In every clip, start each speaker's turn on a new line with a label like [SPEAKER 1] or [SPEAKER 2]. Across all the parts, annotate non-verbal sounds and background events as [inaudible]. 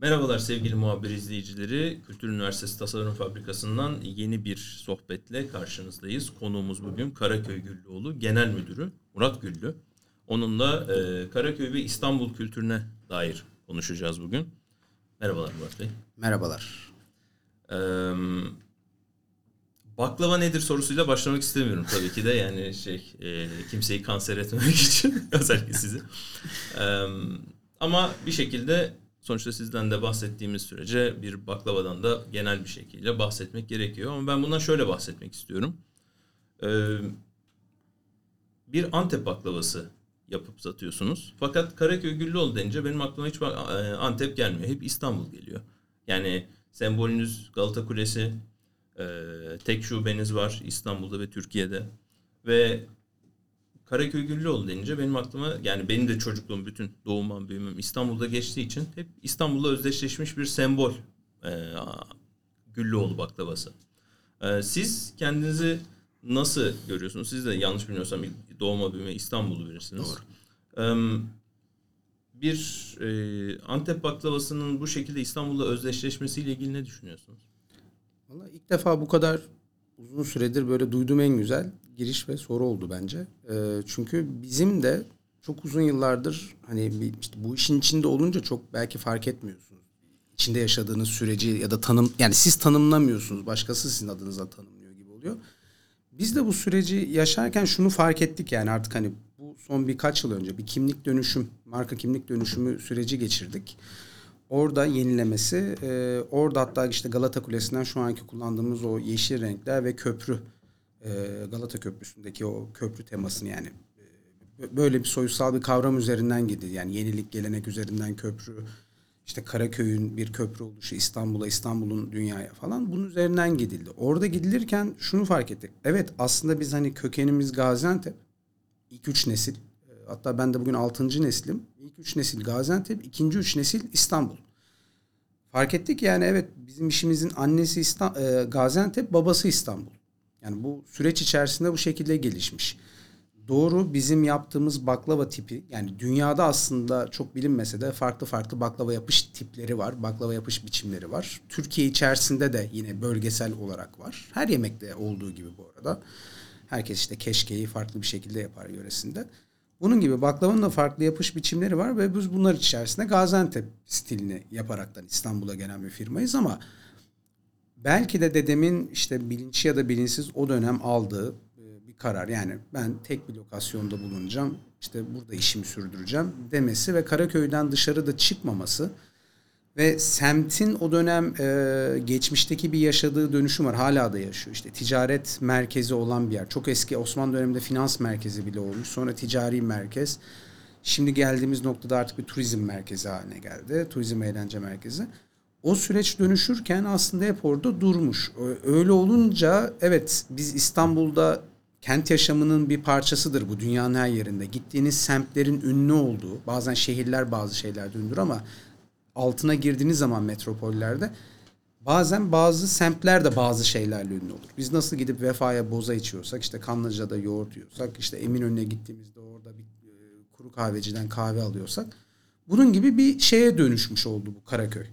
[SPEAKER 1] Merhabalar sevgili muhabir izleyicileri. Kültür Üniversitesi Tasarım Fabrikası'ndan yeni bir sohbetle karşınızdayız. Konuğumuz bugün Karaköy Güllüoğlu Genel Müdürü Murat Güllü. Onunla e, Karaköy ve İstanbul kültürüne dair konuşacağız bugün. Merhabalar Murat Bey.
[SPEAKER 2] Merhabalar.
[SPEAKER 1] Ee, baklava nedir sorusuyla başlamak istemiyorum tabii ki de yani şey e, kimseyi kanser etmemek [laughs] için özellikle sizi. Ee, ama bir şekilde sonuçta sizden de bahsettiğimiz sürece bir baklavadan da genel bir şekilde bahsetmek gerekiyor. Ama ben bundan şöyle bahsetmek istiyorum. Ee, bir Antep baklavası yapıp satıyorsunuz. Fakat Karaköy Güllüoğlu denince benim aklıma hiç Antep gelmiyor. Hep İstanbul geliyor. Yani sembolünüz Galata Kulesi, e, tek şubeniz var İstanbul'da ve Türkiye'de. Ve Karaköy Güllüoğlu denince benim aklıma yani benim de çocukluğum bütün doğumam büyümem İstanbul'da geçtiği için hep İstanbul'la özdeşleşmiş bir sembol e, Güllüoğlu baklavası. E, siz kendinizi nasıl görüyorsunuz? Siz de yanlış bilmiyorsam doğma büyüme İstanbul'u birisiniz. Doğru. E, bir e, Antep baklavasının bu şekilde İstanbul'la özdeşleşmesiyle ilgili ne düşünüyorsunuz?
[SPEAKER 2] Valla ilk defa bu kadar uzun süredir böyle duyduğum en güzel giriş ve soru oldu bence. E, çünkü bizim de çok uzun yıllardır hani işte bu işin içinde olunca çok belki fark etmiyorsunuz. İçinde yaşadığınız süreci ya da tanım yani siz tanımlamıyorsunuz. Başkası sizin adınıza tanımlıyor gibi oluyor. Biz de bu süreci yaşarken şunu fark ettik yani artık hani bu son birkaç yıl önce bir kimlik dönüşüm, marka kimlik dönüşümü süreci geçirdik. Orada yenilemesi, e, orada hatta işte Galata Kulesi'nden şu anki kullandığımız o yeşil renkler ve köprü, Galata Köprüsü'ndeki o köprü temasını yani e, böyle bir soyutsal bir kavram üzerinden gidildi. Yani yenilik, gelenek üzerinden köprü, işte Karaköy'ün bir köprü oluşu İstanbul'a, İstanbul'un dünyaya falan bunun üzerinden gidildi. Orada gidilirken şunu fark ettik. Evet aslında biz hani kökenimiz Gaziantep. ilk üç nesil. Hatta ben de bugün altıncı neslim. İlk üç nesil Gaziantep, ikinci üç nesil İstanbul. Fark ettik yani evet bizim işimizin annesi İstanbul, e, Gaziantep, babası İstanbul. Yani bu süreç içerisinde bu şekilde gelişmiş doğru bizim yaptığımız baklava tipi yani dünyada aslında çok bilinmese de farklı farklı baklava yapış tipleri var. Baklava yapış biçimleri var. Türkiye içerisinde de yine bölgesel olarak var. Her yemekte olduğu gibi bu arada. Herkes işte keşkeyi farklı bir şekilde yapar yöresinde. Bunun gibi baklavanın da farklı yapış biçimleri var ve biz bunlar içerisinde Gaziantep stilini yaparaktan İstanbul'a gelen bir firmayız ama belki de dedemin işte bilinçli ya da bilinçsiz o dönem aldığı karar. Yani ben tek bir lokasyonda bulunacağım. İşte burada işimi sürdüreceğim demesi ve Karaköy'den dışarıda çıkmaması ve semtin o dönem e, geçmişteki bir yaşadığı dönüşüm var. Hala da yaşıyor. İşte ticaret merkezi olan bir yer. Çok eski Osmanlı döneminde finans merkezi bile olmuş. Sonra ticari merkez. Şimdi geldiğimiz noktada artık bir turizm merkezi haline geldi. Turizm eğlence merkezi. O süreç dönüşürken aslında hep orada durmuş. Öyle olunca evet biz İstanbul'da kent yaşamının bir parçasıdır bu dünyanın her yerinde. Gittiğiniz semtlerin ünlü olduğu, bazen şehirler bazı şeylerde ünlüdür ama altına girdiğiniz zaman metropollerde bazen bazı semtler de bazı şeylerle ünlü olur. Biz nasıl gidip Vefa'ya boza içiyorsak, işte Kanlıca'da yoğurt yiyorsak, işte Eminönü'ne gittiğimizde orada bir e, kuru kahveciden kahve alıyorsak bunun gibi bir şeye dönüşmüş oldu bu Karaköy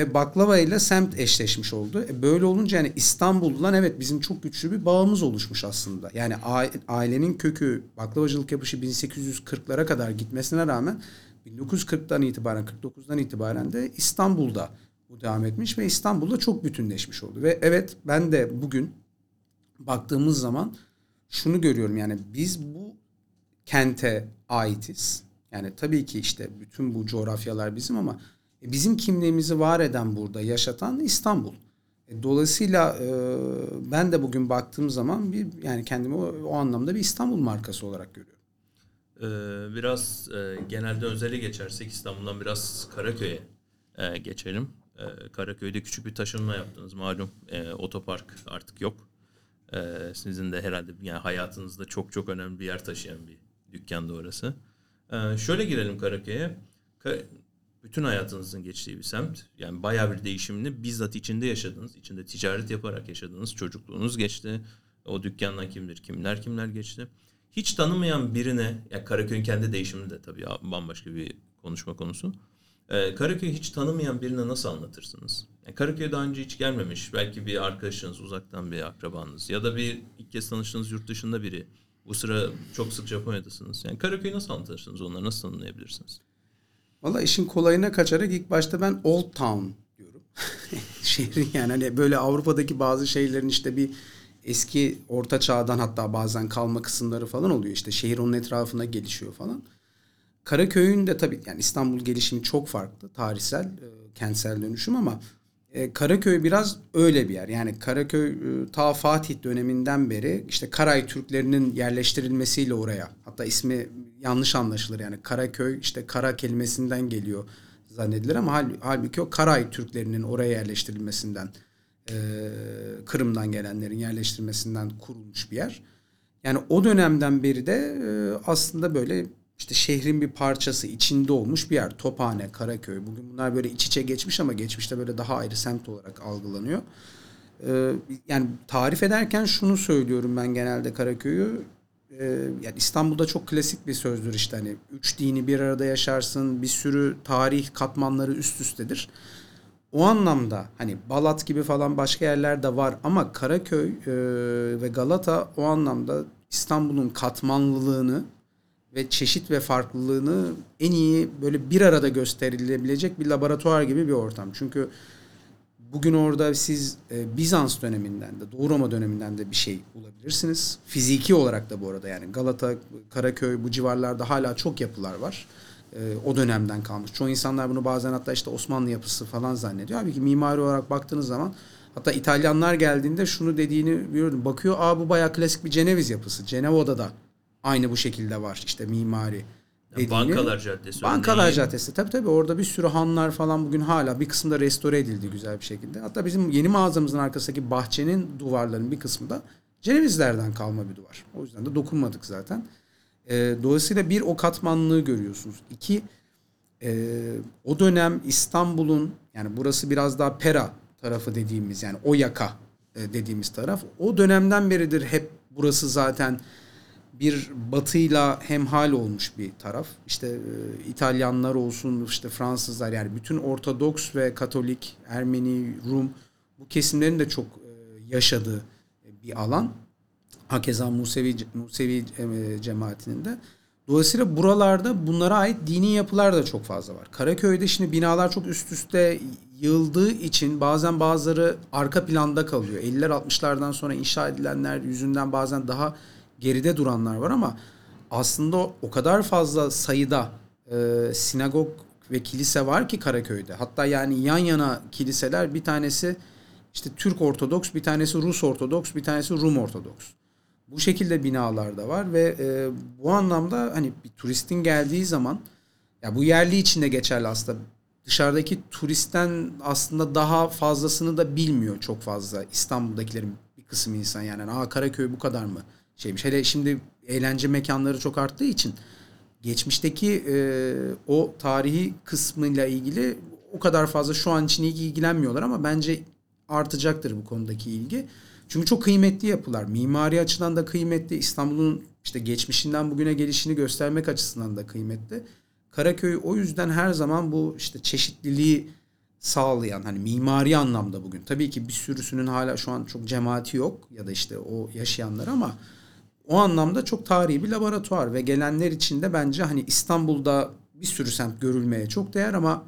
[SPEAKER 2] ve baklava ile semt eşleşmiş oldu. E böyle olunca yani İstanbul'dan evet bizim çok güçlü bir bağımız oluşmuş aslında. Yani ailenin kökü baklavacılık yapışı 1840'lara kadar gitmesine rağmen 1940'dan itibaren 49'dan itibaren de İstanbul'da bu devam etmiş ve İstanbul'da çok bütünleşmiş oldu. Ve evet ben de bugün baktığımız zaman şunu görüyorum yani biz bu kente aitiz. Yani tabii ki işte bütün bu coğrafyalar bizim ama e, bizim kimliğimizi var eden burada yaşatan İstanbul. E, dolayısıyla e, ben de bugün baktığım zaman bir yani kendimi o, anlamda bir İstanbul markası olarak görüyorum.
[SPEAKER 1] Biraz genelde özele geçersek İstanbul'dan biraz Karaköy'e geçelim. Karaköy'de küçük bir taşınma yaptınız malum. Otopark artık yok. Sizin de herhalde yani hayatınızda çok çok önemli bir yer taşıyan bir dükkanda orası. Şöyle girelim Karaköy'e bütün hayatınızın geçtiği bir semt. Yani bayağı bir değişimini bizzat içinde yaşadınız. içinde ticaret yaparak yaşadınız. Çocukluğunuz geçti. O dükkandan kimdir, kimler kimler geçti. Hiç tanımayan birine, ya Karaköy'ün kendi değişimini de tabii bambaşka bir konuşma konusu. Ee, Karaköy'ü hiç tanımayan birine nasıl anlatırsınız? Yani Karaköy'e daha önce hiç gelmemiş. Belki bir arkadaşınız, uzaktan bir akrabanız ya da bir ilk kez tanıştığınız yurt dışında biri. Bu sıra çok sık Japonya'dasınız. Yani Karaköy'ü nasıl anlatırsınız? Onları nasıl tanımlayabilirsiniz?
[SPEAKER 2] Valla işin kolayına kaçarak ilk başta ben Old Town diyorum. [laughs] Şehrin yani hani böyle Avrupa'daki bazı şeylerin işte bir eski orta çağdan hatta bazen kalma kısımları falan oluyor. İşte şehir onun etrafına gelişiyor falan. Karaköy'ün de tabii yani İstanbul gelişimi çok farklı. Tarihsel, e, kentsel dönüşüm ama e, Karaköy biraz öyle bir yer. Yani Karaköy e, ta Fatih döneminden beri işte Karay Türklerinin yerleştirilmesiyle oraya. Hatta ismi yanlış anlaşılır yani Karaköy işte Kara kelimesinden geliyor zannedilir ama hal, halbuki o Karay Türklerinin oraya yerleştirilmesinden e, Kırım'dan gelenlerin yerleştirilmesinden kurulmuş bir yer. Yani o dönemden beri de e, aslında böyle işte şehrin bir parçası içinde olmuş bir yer. Tophane, Karaköy. Bugün bunlar böyle iç içe geçmiş ama geçmişte böyle daha ayrı semt olarak algılanıyor. Ee, yani tarif ederken şunu söylüyorum ben genelde Karaköy'ü. Ee, yani İstanbul'da çok klasik bir sözdür işte hani üç dini bir arada yaşarsın, bir sürü tarih katmanları üst üstedir. O anlamda hani Balat gibi falan başka yerler de var ama Karaköy e, ve Galata o anlamda İstanbul'un katmanlılığını ve çeşit ve farklılığını en iyi böyle bir arada gösterilebilecek bir laboratuvar gibi bir ortam. Çünkü bugün orada siz e, Bizans döneminden de Doğu Roma döneminden de bir şey bulabilirsiniz. Fiziki olarak da bu arada yani Galata, Karaköy bu civarlarda hala çok yapılar var. E, o dönemden kalmış. Çoğu insanlar bunu bazen hatta işte Osmanlı yapısı falan zannediyor. Abi ki mimari olarak baktığınız zaman hatta İtalyanlar geldiğinde şunu dediğini görüyorum. Bakıyor aa bu bayağı klasik bir Ceneviz yapısı. Cenevo'da da aynı bu şekilde var işte mimari.
[SPEAKER 1] Yani Bankalar Caddesi.
[SPEAKER 2] Bankalar örneğin. Caddesi. Tabii tabii orada bir sürü hanlar falan bugün hala bir kısımda restore edildi güzel bir şekilde. Hatta bizim yeni mağazamızın arkasındaki bahçenin duvarlarının bir kısmı da Cenevizlerden kalma bir duvar. O yüzden de dokunmadık zaten. E, dolayısıyla bir o katmanlığı görüyorsunuz. İki e, o dönem İstanbul'un yani burası biraz daha Pera tarafı dediğimiz yani o yaka e, dediğimiz taraf. O dönemden beridir hep burası zaten bir batıyla hemhal olmuş bir taraf. İşte e, İtalyanlar olsun, işte Fransızlar yani bütün Ortodoks ve Katolik, Ermeni, Rum bu kesimlerin de çok e, yaşadığı bir alan. Hakeza Musevi, Musevi e, cemaatinin de. Dolayısıyla buralarda bunlara ait dini yapılar da çok fazla var. Karaköy'de şimdi binalar çok üst üste yığıldığı için bazen bazıları arka planda kalıyor. 50'ler 60'lardan sonra inşa edilenler yüzünden bazen daha geride duranlar var ama aslında o kadar fazla sayıda e, sinagog ve kilise var ki Karaköy'de. Hatta yani yan yana kiliseler bir tanesi işte Türk Ortodoks, bir tanesi Rus Ortodoks, bir tanesi Rum Ortodoks. Bu şekilde binalar da var ve e, bu anlamda hani bir turistin geldiği zaman ya bu yerli için de geçerli aslında. Dışarıdaki turistten aslında daha fazlasını da bilmiyor çok fazla İstanbul'dakilerin bir kısmı insan yani. Aa Karaköy bu kadar mı? Şeymiş. Hele şimdi eğlence mekanları çok arttığı için geçmişteki e, o tarihi kısmıyla ilgili o kadar fazla şu an için ilgi ilgilenmiyorlar ama bence artacaktır bu konudaki ilgi. Çünkü çok kıymetli yapılar. Mimari açıdan da kıymetli. İstanbul'un işte geçmişinden bugüne gelişini göstermek açısından da kıymetli. Karaköy o yüzden her zaman bu işte çeşitliliği sağlayan hani mimari anlamda bugün. Tabii ki bir sürüsünün hala şu an çok cemaati yok ya da işte o yaşayanlar ama o anlamda çok tarihi bir laboratuvar ve gelenler için de bence hani İstanbul'da bir sürü semt görülmeye çok değer ama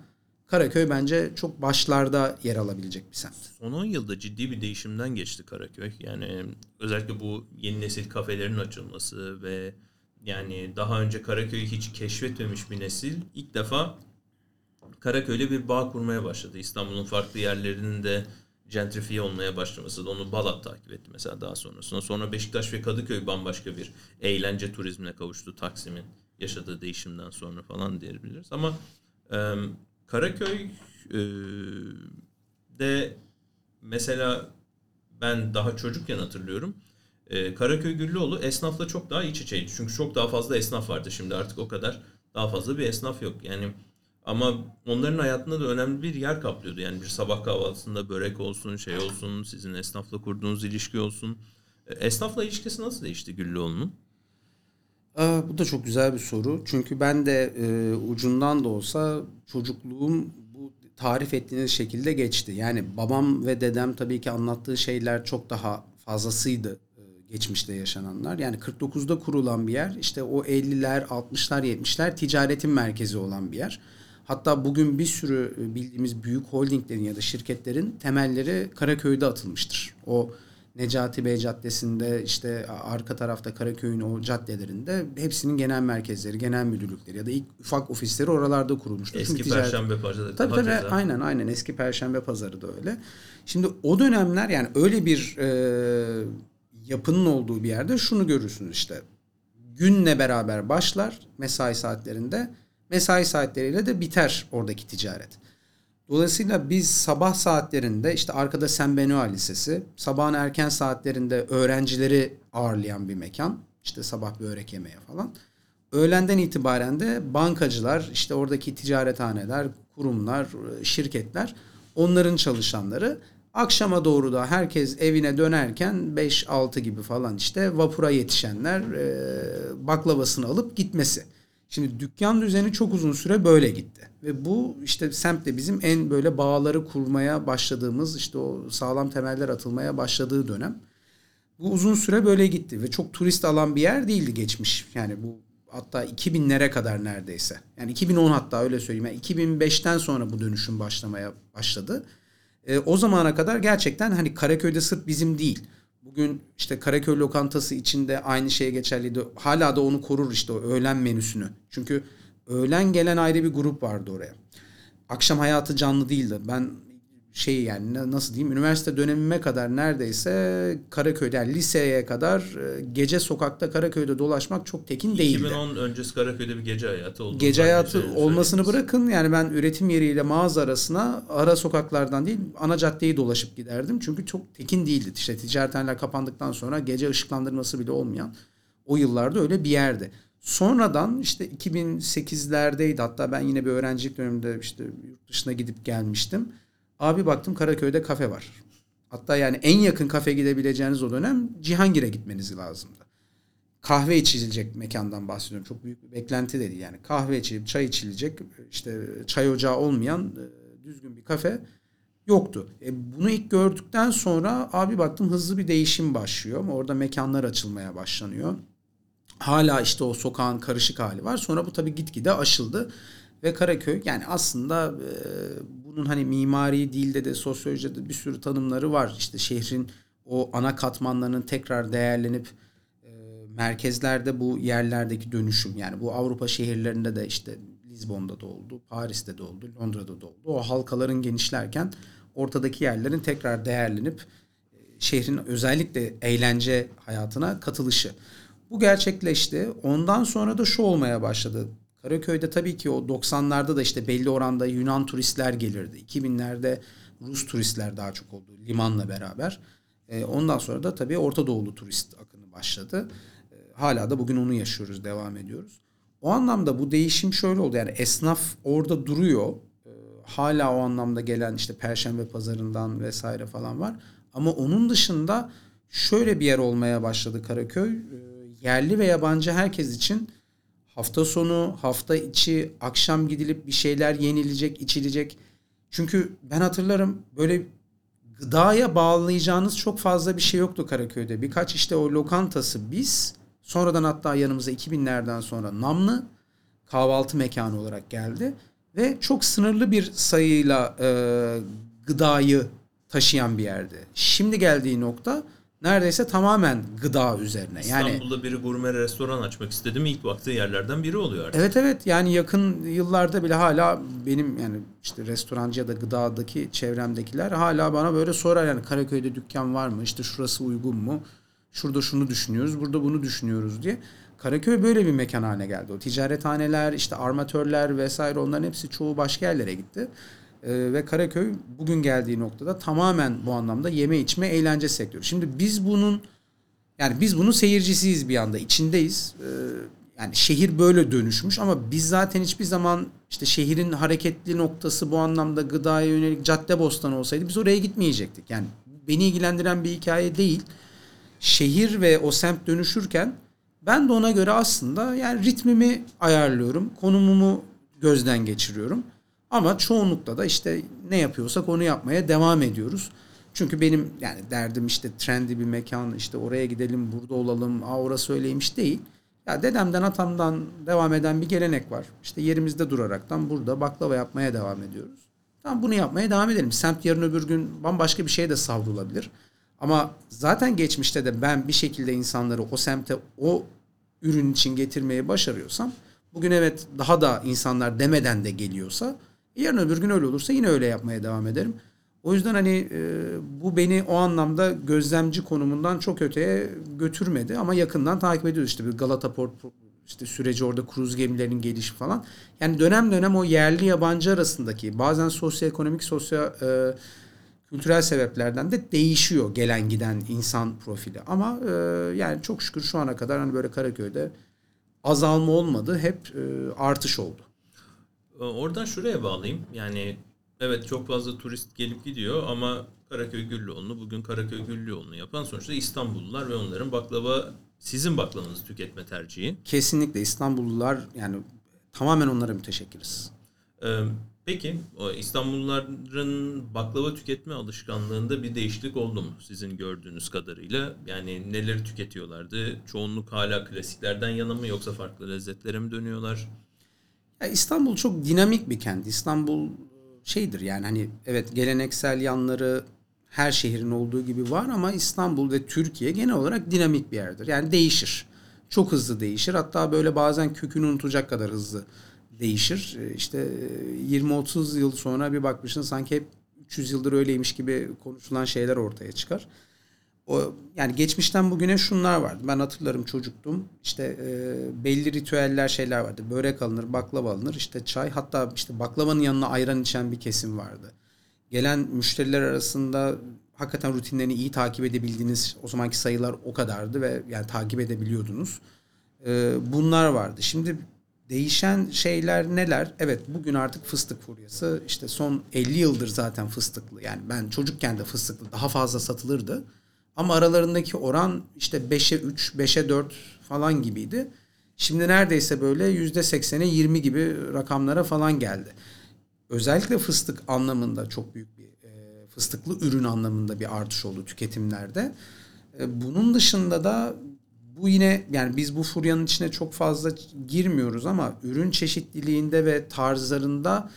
[SPEAKER 2] Karaköy bence çok başlarda yer alabilecek bir semt.
[SPEAKER 1] Son 10 yılda ciddi bir değişimden geçti Karaköy. Yani özellikle bu yeni nesil kafelerin açılması ve yani daha önce Karaköy'ü hiç keşfetmemiş bir nesil ilk defa Karaköy'le bir bağ kurmaya başladı. İstanbul'un farklı yerlerinin de gentrifiye olmaya başlaması da onu Balat takip etti mesela daha sonrasında. Sonra Beşiktaş ve Kadıköy bambaşka bir eğlence turizmine kavuştu Taksim'in yaşadığı değişimden sonra falan diyebiliriz. Ama e, Karaköy e, de mesela ben daha çocukken hatırlıyorum. E, Karaköy Güllüoğlu esnafla çok daha iç içeydi. Çünkü çok daha fazla esnaf vardı. Şimdi artık o kadar daha fazla bir esnaf yok. Yani ama onların hayatında da önemli bir yer kaplıyordu. Yani bir sabah kahvaltısında börek olsun, şey olsun, sizin esnafla kurduğunuz ilişki olsun. E, esnafla ilişkisi nasıl değişti Güllüoğlu'nun?
[SPEAKER 2] Aa, bu da çok güzel bir soru. Çünkü ben de e, ucundan da olsa çocukluğum bu tarif ettiğiniz şekilde geçti. Yani babam ve dedem tabii ki anlattığı şeyler çok daha fazlasıydı e, geçmişte yaşananlar. Yani 49'da kurulan bir yer. İşte o 50'ler, 60'lar, 70'ler ticaretin merkezi olan bir yer. Hatta bugün bir sürü bildiğimiz büyük holdinglerin ya da şirketlerin temelleri Karaköy'de atılmıştır. O Necati Bey Caddesi'nde işte arka tarafta Karaköy'ün o caddelerinde hepsinin genel merkezleri, genel müdürlükleri ya da ilk ufak ofisleri oralarda kurulmuştur.
[SPEAKER 1] Eski Çünkü ticaret... Perşembe Pazarı.
[SPEAKER 2] Tabii tabii aynen aynen eski Perşembe Pazarı da öyle. Şimdi o dönemler yani öyle bir e, yapının olduğu bir yerde şunu görürsünüz işte. Günle beraber başlar mesai saatlerinde. Mesai saatleriyle de biter oradaki ticaret. Dolayısıyla biz sabah saatlerinde işte arkada San Benoît Lisesi, sabahın erken saatlerinde öğrencileri ağırlayan bir mekan. İşte sabah börek yemeye falan. Öğlenden itibaren de bankacılar, işte oradaki ticarethaneler, kurumlar, şirketler, onların çalışanları akşama doğru da herkes evine dönerken 5-6 gibi falan işte vapura yetişenler baklavasını alıp gitmesi. Şimdi dükkan düzeni çok uzun süre böyle gitti. Ve bu işte semtte bizim en böyle bağları kurmaya başladığımız işte o sağlam temeller atılmaya başladığı dönem. Bu uzun süre böyle gitti ve çok turist alan bir yer değildi geçmiş. Yani bu hatta 2000'lere kadar neredeyse. Yani 2010 hatta öyle söyleyeyim. Yani 2005'ten sonra bu dönüşüm başlamaya başladı. E, o zamana kadar gerçekten hani Karaköy'de sırf bizim değil. Bugün işte Karaköy lokantası içinde aynı şeye geçerliydi. Hala da onu korur işte o öğlen menüsünü. Çünkü öğlen gelen ayrı bir grup vardı oraya. Akşam hayatı canlı değildi. Ben şey yani nasıl diyeyim üniversite dönemime kadar neredeyse Karaköy'de yani liseye kadar e, gece sokakta Karaköy'de dolaşmak çok tekin değildi.
[SPEAKER 1] 2010 öncesi Karaköy'de bir gece hayatı oldu.
[SPEAKER 2] Gece hayatı olmasını bırakın yani ben üretim yeriyle mağaza arasına ara sokaklardan değil ana caddeyi dolaşıp giderdim. Çünkü çok tekin değildi. İşte ticarethaneler kapandıktan sonra gece ışıklandırması bile olmayan o yıllarda öyle bir yerdi. Sonradan işte 2008'lerdeydi hatta ben yine bir öğrencilik döneminde işte yurt dışına gidip gelmiştim. Abi baktım Karaköy'de kafe var. Hatta yani en yakın kafe gidebileceğiniz o dönem Cihangir'e gitmeniz lazımdı. Kahve içilecek mekandan bahsediyorum. Çok büyük bir beklenti dedi yani. Kahve içilip çay içilecek işte çay ocağı olmayan e, düzgün bir kafe yoktu. E bunu ilk gördükten sonra abi baktım hızlı bir değişim başlıyor. Orada mekanlar açılmaya başlanıyor. Hala işte o sokağın karışık hali var. Sonra bu tabii gitgide aşıldı. Ve Karaköy yani aslında e, bunun hani mimari dilde de sosyolojide de bir sürü tanımları var. İşte şehrin o ana katmanlarının tekrar değerlenip e, merkezlerde bu yerlerdeki dönüşüm yani bu Avrupa şehirlerinde de işte Lizbon'da da oldu, Paris'te de oldu, Londra'da da oldu. O halkaların genişlerken ortadaki yerlerin tekrar değerlenip e, şehrin özellikle eğlence hayatına katılışı. Bu gerçekleşti. Ondan sonra da şu olmaya başladı. Karaköy'de tabii ki o 90'larda da işte belli oranda Yunan turistler gelirdi. 2000'lerde Rus turistler daha çok oldu limanla beraber. E, ondan sonra da tabii Orta Doğulu turist akını başladı. E, hala da bugün onu yaşıyoruz, devam ediyoruz. O anlamda bu değişim şöyle oldu. Yani esnaf orada duruyor. E, hala o anlamda gelen işte Perşembe pazarından vesaire falan var. Ama onun dışında şöyle bir yer olmaya başladı Karaköy. E, yerli ve yabancı herkes için hafta sonu, hafta içi, akşam gidilip bir şeyler yenilecek, içilecek. Çünkü ben hatırlarım böyle gıdaya bağlayacağınız çok fazla bir şey yoktu Karaköy'de. Birkaç işte o lokantası biz sonradan hatta yanımıza 2000'lerden sonra Namlı kahvaltı mekanı olarak geldi. Ve çok sınırlı bir sayıyla e, gıdayı taşıyan bir yerdi. Şimdi geldiği nokta neredeyse tamamen gıda üzerine.
[SPEAKER 1] Yani İstanbul'da biri gurme restoran açmak istedi mi ilk baktığı yerlerden biri oluyor artık.
[SPEAKER 2] Evet evet yani yakın yıllarda bile hala benim yani işte restorancı ya da gıdadaki çevremdekiler hala bana böyle sorar yani Karaköy'de dükkan var mı? İşte şurası uygun mu? Şurada şunu düşünüyoruz, burada bunu düşünüyoruz diye. Karaköy böyle bir mekan haline geldi. O ticarethaneler, işte armatörler vesaire onların hepsi çoğu başka yerlere gitti. Ee, ve Karaköy bugün geldiği noktada tamamen bu anlamda yeme içme eğlence sektörü. Şimdi biz bunun yani biz bunun seyircisiyiz bir anda içindeyiz. Ee, yani şehir böyle dönüşmüş ama biz zaten hiçbir zaman işte şehrin hareketli noktası bu anlamda gıdaya yönelik cadde bostan olsaydı biz oraya gitmeyecektik. Yani beni ilgilendiren bir hikaye değil. Şehir ve o semt dönüşürken Ben de ona göre aslında yani ritmimi ayarlıyorum. Konumumu gözden geçiriyorum. Ama çoğunlukla da işte ne yapıyorsak onu yapmaya devam ediyoruz. Çünkü benim yani derdim işte trendy bir mekan işte oraya gidelim burada olalım aa orası öyleymiş değil. Ya dedemden atamdan devam eden bir gelenek var. İşte yerimizde duraraktan burada baklava yapmaya devam ediyoruz. Tamam bunu yapmaya devam edelim. Semt yarın öbür gün bambaşka bir şeye de savrulabilir. Ama zaten geçmişte de ben bir şekilde insanları o semte o ürün için getirmeyi başarıyorsam bugün evet daha da insanlar demeden de geliyorsa yarın öbür gün öyle olursa yine öyle yapmaya devam ederim. O yüzden hani e, bu beni o anlamda gözlemci konumundan çok öteye götürmedi ama yakından takip ediyoruz işte bir Galata Port işte süreci orada kruz gemilerinin gelişi falan. Yani dönem dönem o yerli yabancı arasındaki bazen sosyoekonomik sosyo e, kültürel sebeplerden de değişiyor gelen giden insan profili. Ama e, yani çok şükür şu ana kadar hani böyle Karaköy'de azalma olmadı. Hep e, artış oldu.
[SPEAKER 1] Oradan şuraya bağlayayım. Yani evet çok fazla turist gelip gidiyor ama Karaköy Güllüoğlu'nu bugün Karaköy Güllüoğlu'nu yapan sonuçta İstanbullular ve onların baklava sizin baklavanızı tüketme tercihi.
[SPEAKER 2] Kesinlikle İstanbullular yani tamamen onlara müteşekkiriz.
[SPEAKER 1] Ee, peki o İstanbulluların baklava tüketme alışkanlığında bir değişiklik oldu mu sizin gördüğünüz kadarıyla? Yani neleri tüketiyorlardı? Çoğunluk hala klasiklerden yana mı yoksa farklı lezzetlere mi dönüyorlar?
[SPEAKER 2] İstanbul çok dinamik bir kent. İstanbul şeydir yani hani evet geleneksel yanları her şehrin olduğu gibi var ama İstanbul ve Türkiye genel olarak dinamik bir yerdir. Yani değişir. Çok hızlı değişir. Hatta böyle bazen kökünü unutacak kadar hızlı değişir. Ee, işte 20-30 yıl sonra bir bakmışsın sanki hep 300 yıldır öyleymiş gibi konuşulan şeyler ortaya çıkar. O yani geçmişten bugüne şunlar vardı. Ben hatırlarım çocuktum. İşte e, belli ritüeller şeyler vardı. Börek alınır, baklava alınır, işte çay hatta işte baklavanın yanına ayran içen bir kesim vardı. Gelen müşteriler arasında hakikaten rutinlerini iyi takip edebildiğiniz o zamanki sayılar o kadardı ve yani takip edebiliyordunuz. E, bunlar vardı. Şimdi değişen şeyler neler? Evet bugün artık fıstık furyası. İşte son 50 yıldır zaten fıstıklı. Yani ben çocukken de fıstıklı daha fazla satılırdı. Ama aralarındaki oran işte 5'e 3, 5'e 4 falan gibiydi. Şimdi neredeyse böyle %80'e 20 gibi rakamlara falan geldi. Özellikle fıstık anlamında çok büyük bir e, fıstıklı ürün anlamında bir artış oldu tüketimlerde. E, bunun dışında da bu yine yani biz bu furyanın içine çok fazla girmiyoruz ama ürün çeşitliliğinde ve tarzlarında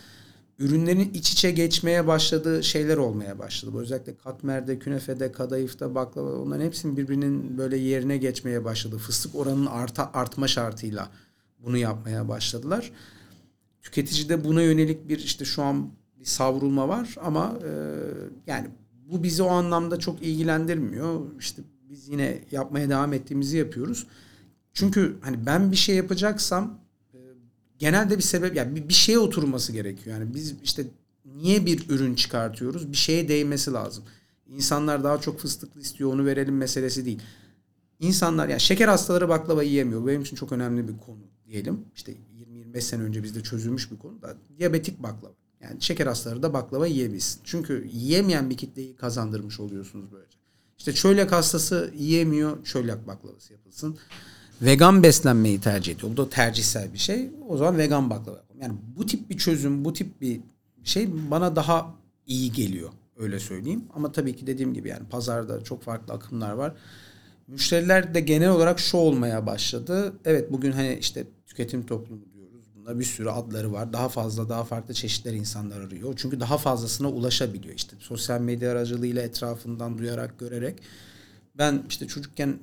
[SPEAKER 2] ürünlerin iç içe geçmeye başladığı şeyler olmaya başladı. Özellikle katmerde, künefede, kadayıfta, baklava onların hepsinin birbirinin böyle yerine geçmeye başladı. Fıstık oranının arta, artma şartıyla bunu yapmaya başladılar. Tüketicide buna yönelik bir işte şu an bir savrulma var ama e, yani bu bizi o anlamda çok ilgilendirmiyor. İşte biz yine yapmaya devam ettiğimizi yapıyoruz. Çünkü hani ben bir şey yapacaksam genelde bir sebep yani bir, şeye oturması gerekiyor. Yani biz işte niye bir ürün çıkartıyoruz? Bir şeye değmesi lazım. İnsanlar daha çok fıstıklı istiyor onu verelim meselesi değil. İnsanlar yani şeker hastaları baklava yiyemiyor. Benim için çok önemli bir konu diyelim. İşte 20-25 sene önce bizde çözülmüş bir konu da diyabetik baklava. Yani şeker hastaları da baklava yiyebilsin. Çünkü yiyemeyen bir kitleyi kazandırmış oluyorsunuz böylece. İşte çölyak hastası yiyemiyor, çölyak baklavası yapılsın vegan beslenmeyi tercih ediyor. Bu da tercihsel bir şey. O zaman vegan baklava yapalım. Yani bu tip bir çözüm, bu tip bir şey bana daha iyi geliyor. Öyle söyleyeyim. Ama tabii ki dediğim gibi yani pazarda çok farklı akımlar var. Müşteriler de genel olarak şu olmaya başladı. Evet bugün hani işte tüketim toplumu diyoruz. Bunda bir sürü adları var. Daha fazla daha farklı çeşitler insanlar arıyor. Çünkü daha fazlasına ulaşabiliyor. İşte sosyal medya aracılığıyla etrafından duyarak, görerek. Ben işte çocukken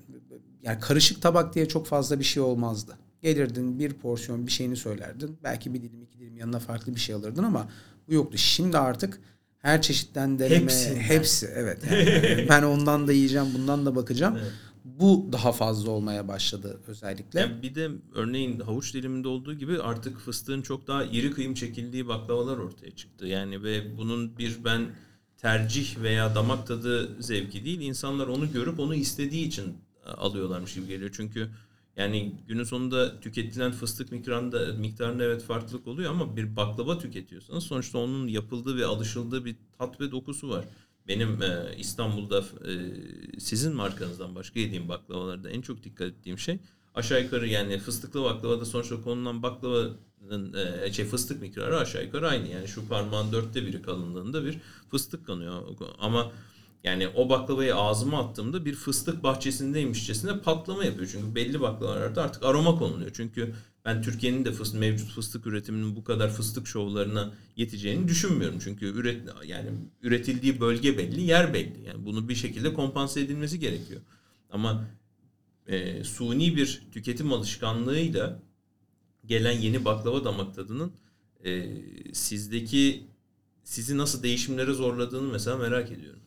[SPEAKER 2] yani karışık tabak diye çok fazla bir şey olmazdı. Gelirdin bir porsiyon bir şeyini söylerdin. Belki bir dilim iki dilim yanına farklı bir şey alırdın ama bu yoktu. Şimdi artık her çeşitten deneme Hepsinden. hepsi evet. Yani [laughs] ben ondan da yiyeceğim, bundan da bakacağım. Evet. Bu daha fazla olmaya başladı özellikle.
[SPEAKER 1] Yani bir de örneğin havuç diliminde olduğu gibi artık fıstığın çok daha iri kıyım çekildiği baklavalar ortaya çıktı. Yani ve bunun bir ben tercih veya damak tadı zevki değil. İnsanlar onu görüp onu istediği için alıyorlarmış gibi geliyor. Çünkü yani günün sonunda tüketilen fıstık miktarında, miktarında evet farklılık oluyor ama bir baklava tüketiyorsanız sonuçta onun yapıldığı ve alışıldığı bir tat ve dokusu var. Benim e, İstanbul'da e, sizin markanızdan başka yediğim baklavalarda en çok dikkat ettiğim şey aşağı yukarı yani fıstıklı baklava da sonuçta konulan baklavanın e, şey fıstık miktarı aşağı yukarı aynı. Yani şu parmağın dörtte biri kalınlığında bir fıstık kanıyor. Ama yani o baklavayı ağzıma attığımda bir fıstık bahçesindeymişçesine patlama yapıyor. Çünkü belli baklavalarda artık aroma konuluyor. Çünkü ben Türkiye'nin de fıstık, mevcut fıstık üretiminin bu kadar fıstık şovlarına yeteceğini düşünmüyorum. Çünkü üret yani üretildiği bölge belli, yer belli. Yani bunu bir şekilde kompanse edilmesi gerekiyor. Ama e, suni bir tüketim alışkanlığıyla gelen yeni baklava damak tadının e, sizdeki sizi nasıl değişimlere zorladığını mesela merak ediyorum.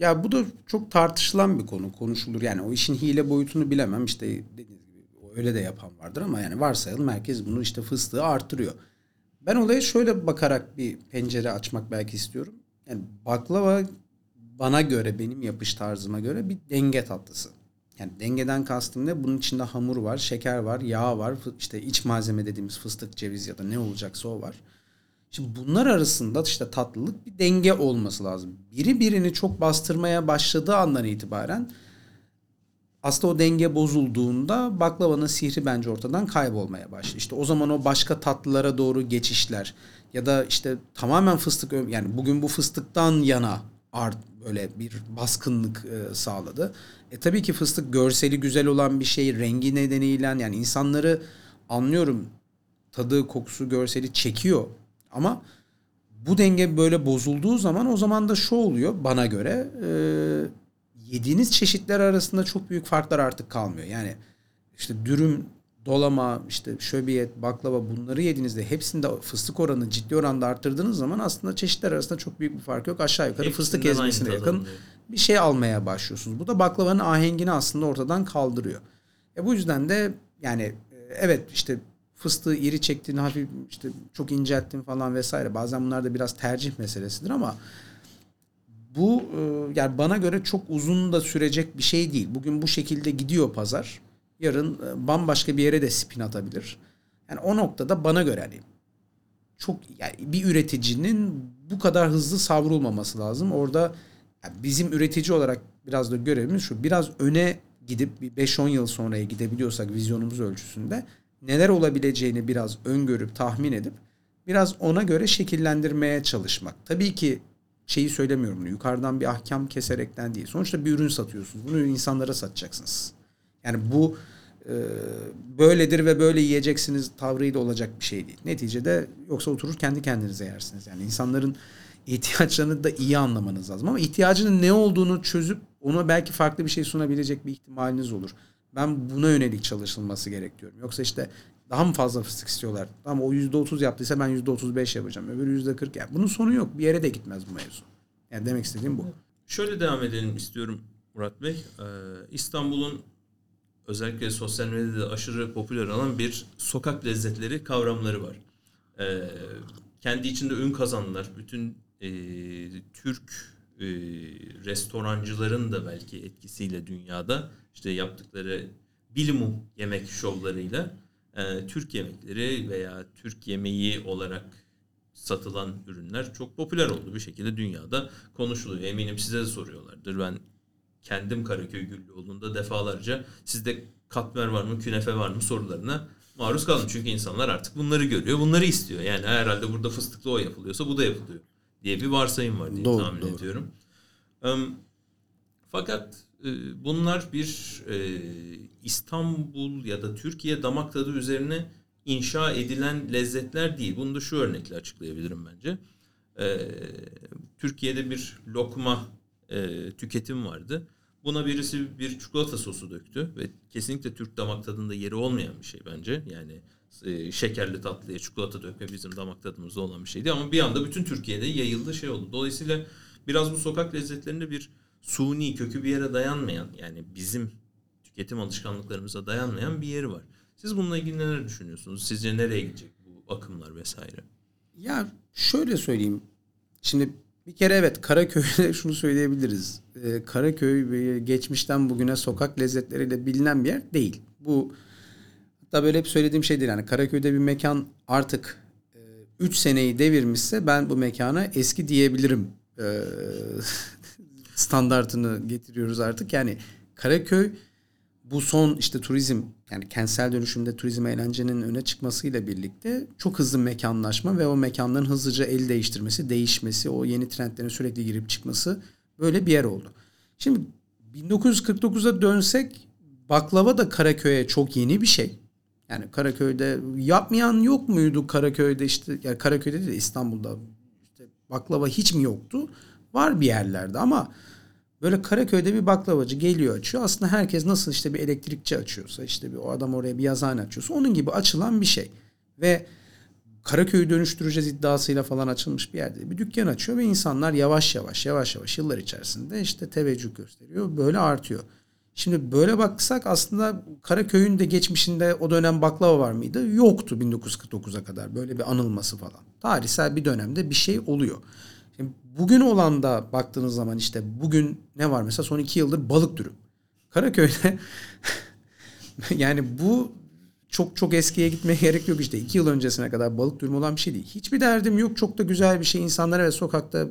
[SPEAKER 2] Ya bu da çok tartışılan bir konu konuşulur. Yani o işin hile boyutunu bilemem. İşte dediğiniz gibi öyle de yapan vardır ama yani varsayalım merkez bunu işte fıstığı artırıyor. Ben olaya şöyle bakarak bir pencere açmak belki istiyorum. Yani baklava bana göre benim yapış tarzıma göre bir denge tatlısı. Yani dengeden kastım ne? Bunun içinde hamur var, şeker var, yağ var, işte iç malzeme dediğimiz fıstık, ceviz ya da ne olacaksa o var. Şimdi bunlar arasında işte tatlılık bir denge olması lazım. Biri birini çok bastırmaya başladığı andan itibaren aslında o denge bozulduğunda baklavanın sihri bence ortadan kaybolmaya başlıyor. İşte o zaman o başka tatlılara doğru geçişler ya da işte tamamen fıstık yani bugün bu fıstıktan yana art böyle bir baskınlık e, sağladı. E tabii ki fıstık görseli güzel olan bir şey, rengi nedeniyle yani insanları anlıyorum tadı, kokusu, görseli çekiyor ama bu denge böyle bozulduğu zaman o zaman da şu oluyor bana göre e, yediğiniz çeşitler arasında çok büyük farklar artık kalmıyor. Yani işte dürüm, dolama, işte şöbiyet, baklava bunları yediğinizde hepsinde fıstık oranı ciddi oranda arttırdığınız zaman aslında çeşitler arasında çok büyük bir fark yok. Aşağı yukarı Hepsinden fıstık ezmesine yakın bir şey almaya başlıyorsunuz. Bu da baklavanın ahengini aslında ortadan kaldırıyor. E bu yüzden de yani e, evet işte fıstığı iri çektiğin hafif işte çok incelttin falan vesaire. Bazen bunlar da biraz tercih meselesidir ama bu e, yani bana göre çok uzun da sürecek bir şey değil. Bugün bu şekilde gidiyor pazar. Yarın e, bambaşka bir yere de spin atabilir. Yani o noktada bana göre hani çok yani bir üreticinin bu kadar hızlı savrulmaması lazım. Orada yani bizim üretici olarak biraz da görevimiz şu. Biraz öne gidip bir 5-10 yıl sonraya gidebiliyorsak vizyonumuz ölçüsünde neler olabileceğini biraz öngörüp tahmin edip biraz ona göre şekillendirmeye çalışmak. Tabii ki şeyi söylemiyorum bunu. Yukarıdan bir ahkam keserekten değil. Sonuçta bir ürün satıyorsunuz. Bunu insanlara satacaksınız. Yani bu e, böyledir ve böyle yiyeceksiniz tavrıyla olacak bir şey değil. Neticede yoksa oturur kendi kendinize yersiniz. Yani insanların ihtiyaçlarını da iyi anlamanız lazım. Ama ihtiyacının ne olduğunu çözüp ona belki farklı bir şey sunabilecek bir ihtimaliniz olur. Ben buna yönelik çalışılması gerekiyorum. Yoksa işte daha mı fazla fıstık istiyorlar? Ama o yüzde otuz yaptıysa ben yüzde otuz beş yapacağım. Öbür yüzde kırk. Yani bunun sonu yok. Bir yere de gitmez bu mevzu. Yani demek istediğim bu.
[SPEAKER 1] Şöyle devam edelim istiyorum Murat Bey. Ee, İstanbul'un özellikle sosyal medyada aşırı popüler olan bir sokak lezzetleri kavramları var. Ee, kendi içinde ün kazanlar. Bütün e, Türk e, restorancıların da belki etkisiyle dünyada işte yaptıkları bilimum yemek şovlarıyla e, Türk yemekleri veya Türk yemeği olarak satılan ürünler çok popüler oldu bir şekilde dünyada konuşuluyor. Eminim size de soruyorlardır. Ben kendim Karaköy Güllüoğlu'nda defalarca sizde katmer var mı, künefe var mı sorularına maruz kaldım. Çünkü insanlar artık bunları görüyor, bunları istiyor. Yani herhalde burada fıstıklı o yapılıyorsa bu da yapılıyor diye bir varsayım var diye doğru, tahmin doğru. ediyorum. Um, fakat e, bunlar bir e, İstanbul ya da Türkiye damak tadı üzerine inşa edilen lezzetler değil. Bunu da şu örnekle açıklayabilirim bence. E, Türkiye'de bir lokma tüketim vardı. Buna birisi bir çikolata sosu döktü ve kesinlikle Türk damak tadında yeri olmayan bir şey bence. Yani şekerli tatlıya çikolata dökme bizim damak tadımızda olan bir şeydi ama bir anda bütün Türkiye'de yayıldı şey oldu. Dolayısıyla biraz bu sokak lezzetlerinde bir suni kökü bir yere dayanmayan yani bizim tüketim alışkanlıklarımıza dayanmayan bir yeri var. Siz bununla ilgili neler düşünüyorsunuz? Sizce nereye gidecek bu akımlar vesaire?
[SPEAKER 2] Ya şöyle söyleyeyim. Şimdi bir kere evet Karaköy'de [laughs] şunu söyleyebiliriz. Ee, Karaköy geçmişten bugüne sokak lezzetleriyle bilinen bir yer değil. Bu hatta böyle hep söylediğim şey değil. Yani Karaköy'de bir mekan artık 3 e, seneyi devirmişse ben bu mekana eski diyebilirim. Ee, [laughs] standartını getiriyoruz artık. Yani Karaköy bu son işte turizm yani kentsel dönüşümde turizm eğlencenin öne çıkmasıyla birlikte çok hızlı mekanlaşma ve o mekanların hızlıca el değiştirmesi, değişmesi, o yeni trendlerin sürekli girip çıkması böyle bir yer oldu. Şimdi 1949'a dönsek baklava da Karaköy'e çok yeni bir şey. Yani Karaköy'de yapmayan yok muydu Karaköy'de işte yani Karaköy'de değil de İstanbul'da işte baklava hiç mi yoktu? Var bir yerlerde ama böyle Karaköy'de bir baklavacı geliyor açıyor. Aslında herkes nasıl işte bir elektrikçi açıyorsa işte bir o adam oraya bir yazıhane açıyorsa onun gibi açılan bir şey. Ve Karaköy'ü dönüştüreceğiz iddiasıyla falan açılmış bir yerde bir dükkan açıyor ve insanlar yavaş yavaş yavaş yavaş yıllar içerisinde işte teveccüh gösteriyor. Böyle artıyor. Şimdi böyle baksak aslında Karaköy'ün de geçmişinde o dönem baklava var mıydı? Yoktu 1949'a kadar böyle bir anılması falan. Tarihsel bir dönemde bir şey oluyor. Şimdi bugün olan da baktığınız zaman işte bugün ne var mesela son iki yıldır balık dürüm. Karaköy'de [laughs] yani bu çok çok eskiye gitmeye [laughs] gerek yok işte. iki yıl öncesine kadar balık dürüm olan bir şey değil. Hiçbir derdim yok. Çok da güzel bir şey. İnsanlara ve sokakta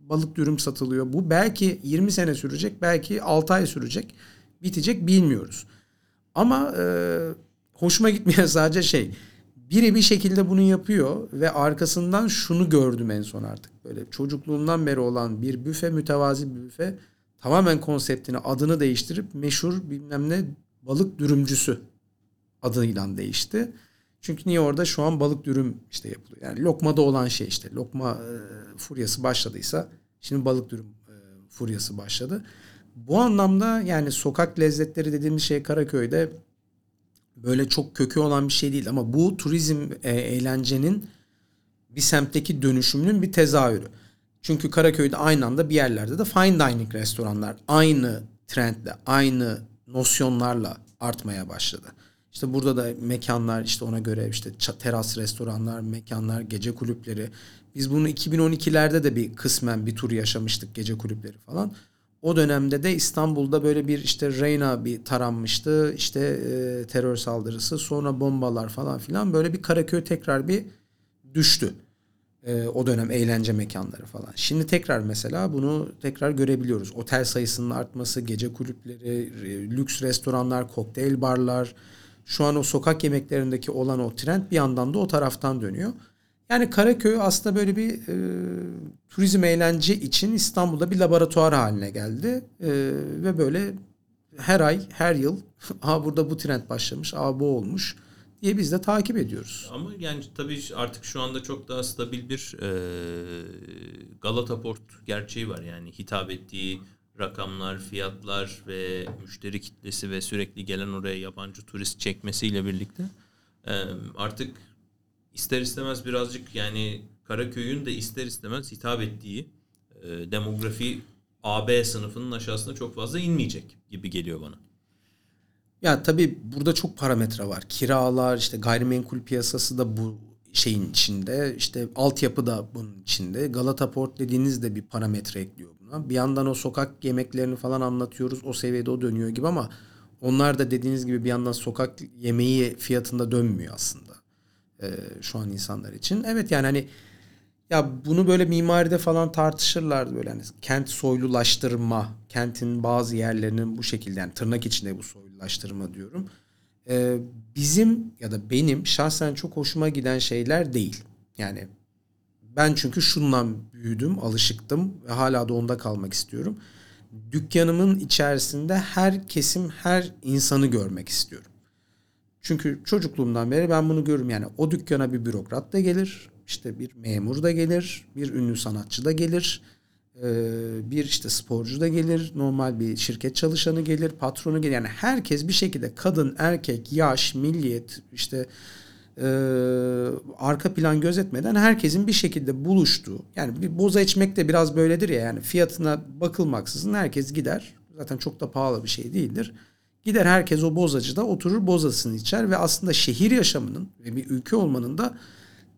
[SPEAKER 2] balık dürüm satılıyor. Bu belki 20 sene sürecek. Belki 6 ay sürecek. Bitecek bilmiyoruz. Ama e, hoşuma gitmeyen [laughs] sadece şey. Biri bir şekilde bunu yapıyor ve arkasından şunu gördüm en son artık. Böyle çocukluğumdan beri olan bir büfe, mütevazi bir büfe tamamen konseptini, adını değiştirip meşhur bilmem ne balık dürümcüsü adıyla değişti. Çünkü niye orada şu an balık dürüm işte yapılıyor. Yani lokmada olan şey işte. Lokma e, furyası başladıysa şimdi balık dürüm e, furyası başladı. Bu anlamda yani sokak lezzetleri dediğimiz şey Karaköy'de böyle çok kökü olan bir şey değil ama bu turizm e, eğlencenin bir semtteki dönüşümünün bir tezahürü. Çünkü Karaköy'de aynı anda bir yerlerde de fine dining restoranlar aynı trendle, aynı nosyonlarla artmaya başladı. İşte burada da mekanlar işte ona göre işte teras restoranlar, mekanlar, gece kulüpleri. Biz bunu 2012'lerde de bir kısmen bir tur yaşamıştık gece kulüpleri falan. O dönemde de İstanbul'da böyle bir işte Reyna bir taranmıştı. İşte e, terör saldırısı, sonra bombalar falan filan böyle bir Karaköy tekrar bir düştü. E, o dönem eğlence mekanları falan. Şimdi tekrar mesela bunu tekrar görebiliyoruz. Otel sayısının artması, gece kulüpleri, lüks restoranlar, kokteyl barlar, şu an o sokak yemeklerindeki olan o trend bir yandan da o taraftan dönüyor. Yani Karaköy aslında böyle bir e, turizm eğlence için İstanbul'da bir laboratuvar haline geldi. E, ve böyle her ay, her yıl [laughs] aa burada bu trend başlamış, aa bu olmuş diye biz de takip ediyoruz.
[SPEAKER 1] Ama yani tabii artık şu anda çok daha stabil bir e, Galata Port gerçeği var. Yani hitap ettiği rakamlar, fiyatlar ve müşteri kitlesi ve sürekli gelen oraya yabancı turist çekmesiyle birlikte artık ister istemez birazcık yani Karaköy'ün de ister istemez hitap ettiği demografi AB sınıfının aşağısına çok fazla inmeyecek gibi geliyor bana.
[SPEAKER 2] Ya tabii burada çok parametre var. Kiralar, işte gayrimenkul piyasası da bu şeyin içinde. İşte altyapı da bunun içinde. Galata Port dediğiniz de bir parametre ekliyor buna. Bir yandan o sokak yemeklerini falan anlatıyoruz. O seviyede o dönüyor gibi ama onlar da dediğiniz gibi bir yandan sokak yemeği fiyatında dönmüyor aslında. Ee, şu an insanlar için. Evet yani hani ya bunu böyle mimaride falan tartışırlardı böyle hani kent soylulaştırma, kentin bazı yerlerinin bu şekilde yani tırnak içinde bu soylulaştırma diyorum. Ee, bizim ya da benim şahsen çok hoşuma giden şeyler değil. Yani ben çünkü şundan büyüdüm, alışıktım ve hala da onda kalmak istiyorum. Dükkanımın içerisinde her kesim, her insanı görmek istiyorum. Çünkü çocukluğumdan beri ben bunu görürüm. Yani o dükkana bir bürokrat da gelir, işte bir memur da gelir, bir ünlü sanatçı da gelir, bir işte sporcu da gelir, normal bir şirket çalışanı gelir, patronu gelir. Yani herkes bir şekilde kadın, erkek, yaş, milliyet, işte e, arka plan gözetmeden herkesin bir şekilde buluştuğu yani bir boza içmek de biraz böyledir ya yani fiyatına bakılmaksızın herkes gider zaten çok da pahalı bir şey değildir gider herkes o bozacıda oturur bozasını içer ve aslında şehir yaşamının ve bir ülke olmanın da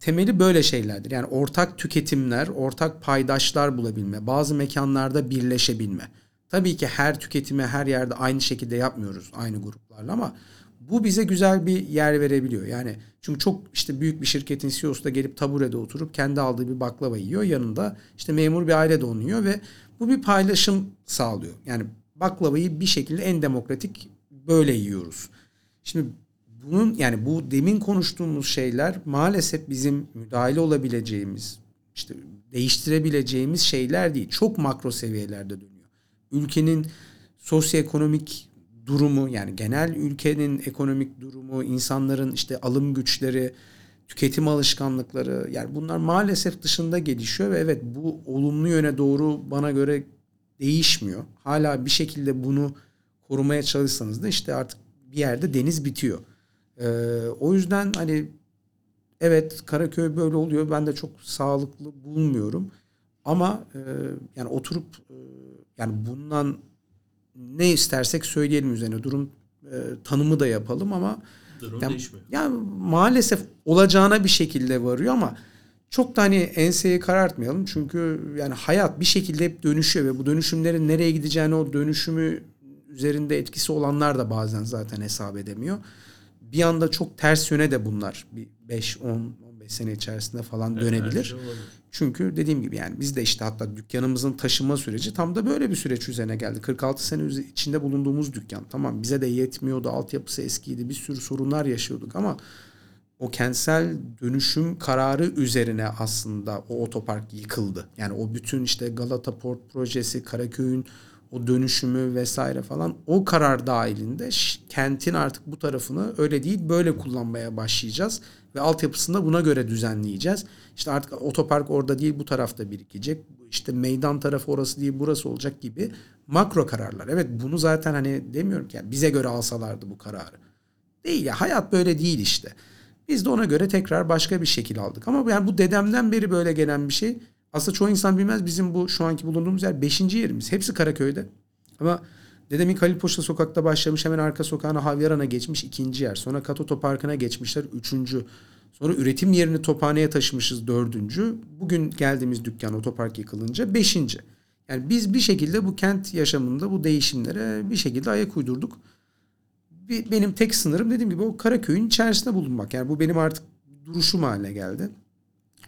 [SPEAKER 2] temeli böyle şeylerdir. Yani ortak tüketimler, ortak paydaşlar bulabilme, bazı mekanlarda birleşebilme. Tabii ki her tüketime her yerde aynı şekilde yapmıyoruz aynı gruplarla ama bu bize güzel bir yer verebiliyor. Yani çünkü çok işte büyük bir şirketin CEO'su da gelip taburede oturup kendi aldığı bir baklava yiyor. Yanında işte memur bir aile de onu ve bu bir paylaşım sağlıyor. Yani baklavayı bir şekilde en demokratik böyle yiyoruz. Şimdi bunun yani bu demin konuştuğumuz şeyler maalesef bizim müdahale olabileceğimiz işte değiştirebileceğimiz şeyler değil. Çok makro seviyelerde dönüyor. Ülkenin sosyoekonomik durumu yani genel ülkenin ekonomik durumu, insanların işte alım güçleri, tüketim alışkanlıkları yani bunlar maalesef dışında gelişiyor ve evet bu olumlu yöne doğru bana göre değişmiyor. Hala bir şekilde bunu korumaya çalışsanız da işte artık bir yerde deniz bitiyor. Ee, o yüzden hani evet Karaköy böyle oluyor. Ben de çok sağlıklı bulmuyorum. Ama e, yani oturup e, yani bundan ne istersek söyleyelim üzerine durum e, tanımı da yapalım ama
[SPEAKER 1] Durum
[SPEAKER 2] yani,
[SPEAKER 1] değişmiyor.
[SPEAKER 2] yani maalesef olacağına bir şekilde varıyor ama çok da hani enseyi karartmayalım. Çünkü yani hayat bir şekilde hep dönüşüyor ve bu dönüşümlerin nereye gideceğini o dönüşümü üzerinde etkisi olanlar da bazen zaten hesap edemiyor. Bir anda çok ters yöne de bunlar bir 5 10 15 sene içerisinde falan
[SPEAKER 1] Evet,
[SPEAKER 2] dönebilir. Çünkü dediğim gibi yani biz de işte hatta dükkanımızın taşıma süreci tam da böyle bir süreç üzerine geldi. 46 sene içinde bulunduğumuz dükkan. Tamam bize de yetmiyordu. Altyapısı eskiydi. Bir sürü sorunlar yaşıyorduk ama o kentsel dönüşüm kararı üzerine aslında o otopark yıkıldı. Yani o bütün işte Galata Port projesi, Karaköy'ün o dönüşümü vesaire falan o karar dahilinde kentin artık bu tarafını öyle değil böyle kullanmaya başlayacağız ve altyapısını da buna göre düzenleyeceğiz. İşte artık otopark orada değil bu tarafta birikecek. İşte meydan tarafı orası değil burası olacak gibi makro kararlar. Evet bunu zaten hani demiyorum ki yani bize göre alsalardı bu kararı. Değil ya hayat böyle değil işte. Biz de ona göre tekrar başka bir şekil aldık. Ama yani bu dedemden beri böyle gelen bir şey. Aslında çoğu insan bilmez bizim bu şu anki bulunduğumuz yer 5. yerimiz. Hepsi Karaköy'de. Ama dedemin Halil Poşta sokakta başlamış hemen arka sokağına Havyaran'a geçmiş ikinci yer. Sonra Kat Otoparkı'na geçmişler üçüncü. Sonra üretim yerini Tophane'ye taşımışız dördüncü. Bugün geldiğimiz dükkan otopark yıkılınca beşinci. Yani biz bir şekilde bu kent yaşamında bu değişimlere bir şekilde ayak uydurduk. Benim tek sınırım dediğim gibi o Karaköy'ün içerisinde bulunmak. Yani bu benim artık duruşum haline geldi.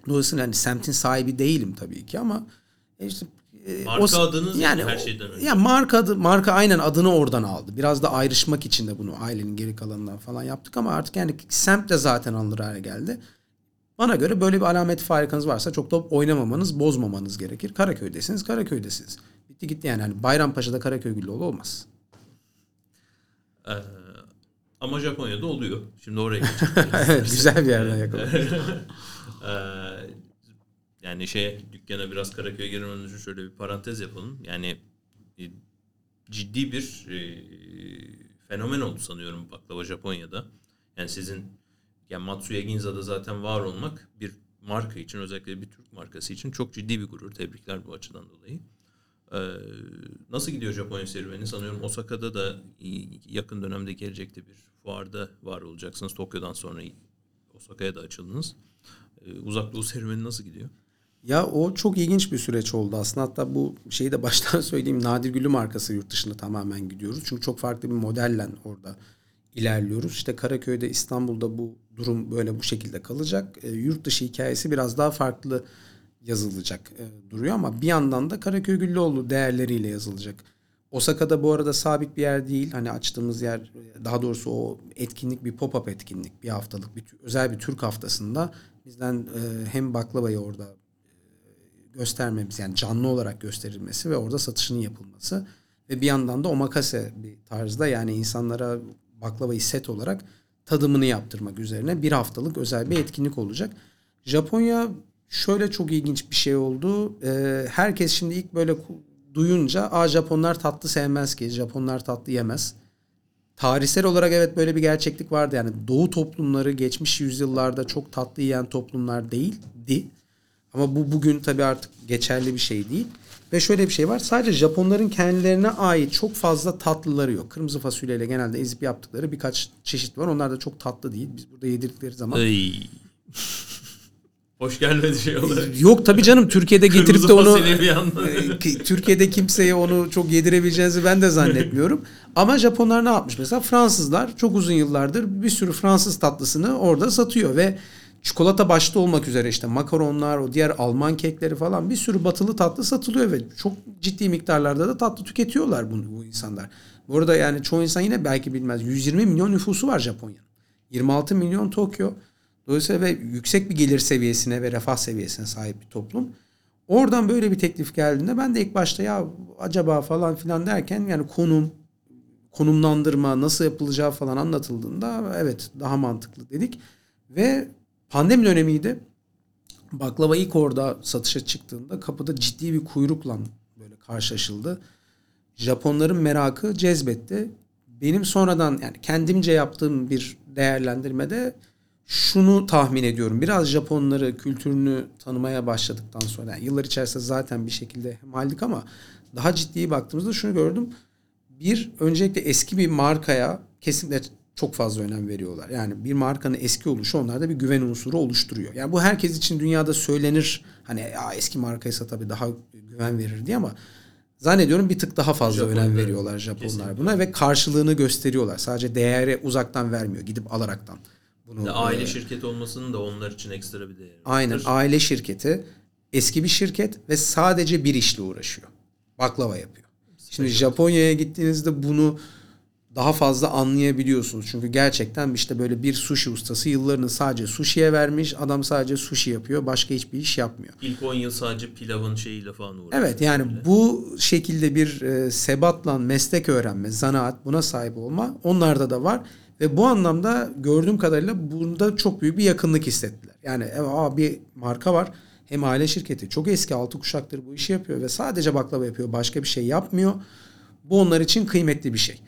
[SPEAKER 2] Dolayısıyla hani semtin sahibi değilim tabii ki ama e işte e,
[SPEAKER 1] Marka
[SPEAKER 2] o-
[SPEAKER 1] adınız yani her şeyden önce.
[SPEAKER 2] Ya marka adı, marka aynen adını oradan aldı. Biraz da ayrışmak için de bunu ailenin geri kalanından falan yaptık ama artık yani semt de zaten alınır hale geldi. Bana göre böyle bir alamet farikanız varsa çok da oynamamanız, bozmamanız gerekir. Karaköy'desiniz, Karaköy'desiniz. Bitti gitti yani. hani Bayrampaşa'da Karaköy Güllüoğlu olmaz.
[SPEAKER 1] Ee, ama Japonya'da oluyor. Şimdi oraya [laughs]
[SPEAKER 2] evet, güzel bir yerden yakaladım. [laughs]
[SPEAKER 1] Ee, yani şey dükkana biraz Karaköy'e girmeden önce şöyle bir parantez yapalım. Yani e, ciddi bir e, fenomen oldu sanıyorum baklava Japonya'da. Yani sizin yani Matsuya Ginza'da zaten var olmak bir marka için özellikle bir Türk markası için çok ciddi bir gurur. Tebrikler bu açıdan dolayı. Ee, nasıl gidiyor Japonya serüveni? Sanıyorum Osaka'da da yakın dönemde gelecekte bir fuarda var olacaksınız. Tokyo'dan sonra Osaka'ya da açıldınız. Ee, uzak doğu serüveni nasıl gidiyor?
[SPEAKER 2] Ya o çok ilginç bir süreç oldu aslında. Hatta bu şeyi de [laughs] baştan söyleyeyim. Nadir Gülü markası yurt dışına tamamen gidiyoruz. Çünkü çok farklı bir modelle orada ilerliyoruz. İşte Karaköy'de, İstanbul'da bu durum böyle bu şekilde kalacak. E, yurt dışı hikayesi biraz daha farklı yazılacak e, duruyor ama bir yandan da Karaköy Güllüoğlu değerleriyle yazılacak. Osaka'da bu arada sabit bir yer değil. Hani açtığımız yer e, daha doğrusu o etkinlik bir pop-up etkinlik. Bir haftalık bir özel bir Türk haftasında bizden e, hem baklavayı orada göstermemiz yani canlı olarak gösterilmesi ve orada satışının yapılması ve bir yandan da omakase bir tarzda yani insanlara baklavayı set olarak tadımını yaptırmak üzerine bir haftalık özel bir etkinlik olacak. Japonya şöyle çok ilginç bir şey oldu. Ee, herkes şimdi ilk böyle duyunca a Japonlar tatlı sevmez ki Japonlar tatlı yemez. Tarihsel olarak evet böyle bir gerçeklik vardı yani doğu toplumları geçmiş yüzyıllarda çok tatlı yiyen toplumlar değildi. Ama bu bugün tabii artık geçerli bir şey değil. Ve şöyle bir şey var. Sadece Japonların kendilerine ait çok fazla tatlıları yok. Kırmızı fasulyeyle genelde ezip yaptıkları birkaç çeşit var. Onlar da çok tatlı değil. Biz burada yedirdikleri zaman. [laughs]
[SPEAKER 1] Hoş gelmedi şey olarak. [laughs]
[SPEAKER 2] Yok tabii canım Türkiye'de getirip de onu e, ki- Türkiye'de kimseye onu çok yedirebileceğinizi ben de zannetmiyorum. [laughs] Ama Japonlar ne yapmış mesela? Fransızlar çok uzun yıllardır bir sürü Fransız tatlısını orada satıyor ve çikolata başta olmak üzere işte makaronlar, o diğer Alman kekleri falan bir sürü batılı tatlı satılıyor ve çok ciddi miktarlarda da tatlı tüketiyorlar bu, bu insanlar. Bu arada yani çoğu insan yine belki bilmez. 120 milyon nüfusu var Japonya'nın. 26 milyon Tokyo. Dolayısıyla ve yüksek bir gelir seviyesine ve refah seviyesine sahip bir toplum. Oradan böyle bir teklif geldiğinde ben de ilk başta ya acaba falan filan derken yani konum, konumlandırma, nasıl yapılacağı falan anlatıldığında evet daha mantıklı dedik. Ve pandemi dönemiydi. Baklava ilk orada satışa çıktığında kapıda ciddi bir kuyrukla böyle karşılaşıldı. Japonların merakı cezbetti. Benim sonradan yani kendimce yaptığım bir değerlendirmede şunu tahmin ediyorum. Biraz Japonları, kültürünü tanımaya başladıktan sonra yani yıllar içerisinde zaten bir şekilde hemaldik ama daha ciddi baktığımızda şunu gördüm. Bir, öncelikle eski bir markaya kesinlikle çok fazla önem veriyorlar. Yani bir markanın eski oluşu onlarda bir güven unsuru oluşturuyor. Yani bu herkes için dünyada söylenir. Hani ya eski markaysa tabii daha güven verir diye ama zannediyorum bir tık daha fazla Japonlar, önem veriyorlar Japonlar kesinlikle. buna ve karşılığını gösteriyorlar. Sadece değeri uzaktan vermiyor. Gidip alaraktan.
[SPEAKER 1] Bunu aile e, şirketi olmasının da onlar için ekstra bir değeri.
[SPEAKER 2] Aynen aile şirketi eski bir şirket ve sadece bir işle uğraşıyor. Baklava yapıyor. Şimdi Japonya'ya gittiğinizde bunu daha fazla anlayabiliyorsunuz. Çünkü gerçekten işte böyle bir sushi ustası yıllarını sadece sushi'ye vermiş. Adam sadece sushi yapıyor. Başka hiçbir iş yapmıyor.
[SPEAKER 1] İlk 10 yıl sadece pilavın şeyiyle falan uğraşıyor.
[SPEAKER 2] Evet yani böyle. bu şekilde bir e, sebatla meslek öğrenme, zanaat buna sahip olma onlarda da var. Ve bu anlamda gördüğüm kadarıyla bunda çok büyük bir yakınlık hissettiler. Yani aa, bir marka var. Hem aile şirketi çok eski altı kuşaktır bu işi yapıyor ve sadece baklava yapıyor. Başka bir şey yapmıyor. Bu onlar için kıymetli bir şey.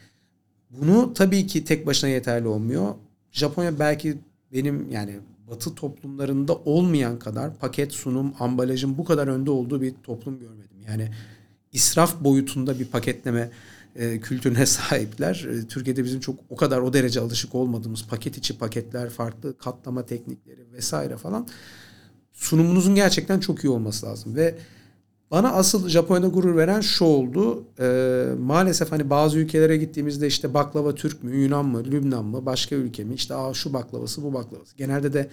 [SPEAKER 2] Bunu tabii ki tek başına yeterli olmuyor. Japonya belki benim yani batı toplumlarında olmayan kadar paket sunum, ambalajın bu kadar önde olduğu bir toplum görmedim. Yani israf boyutunda bir paketleme e, kültürüne [laughs] sahipler. E, Türkiye'de bizim çok o kadar o derece alışık olmadığımız paket içi paketler, farklı katlama teknikleri vesaire falan sunumunuzun gerçekten çok iyi olması lazım ve bana asıl Japonya'da gurur veren şu oldu. Ee, maalesef hani bazı ülkelere gittiğimizde işte baklava Türk mü, Yunan mı, Lübnan mı, başka ülke mi? İşte Aa, şu baklavası, bu baklavası. Genelde de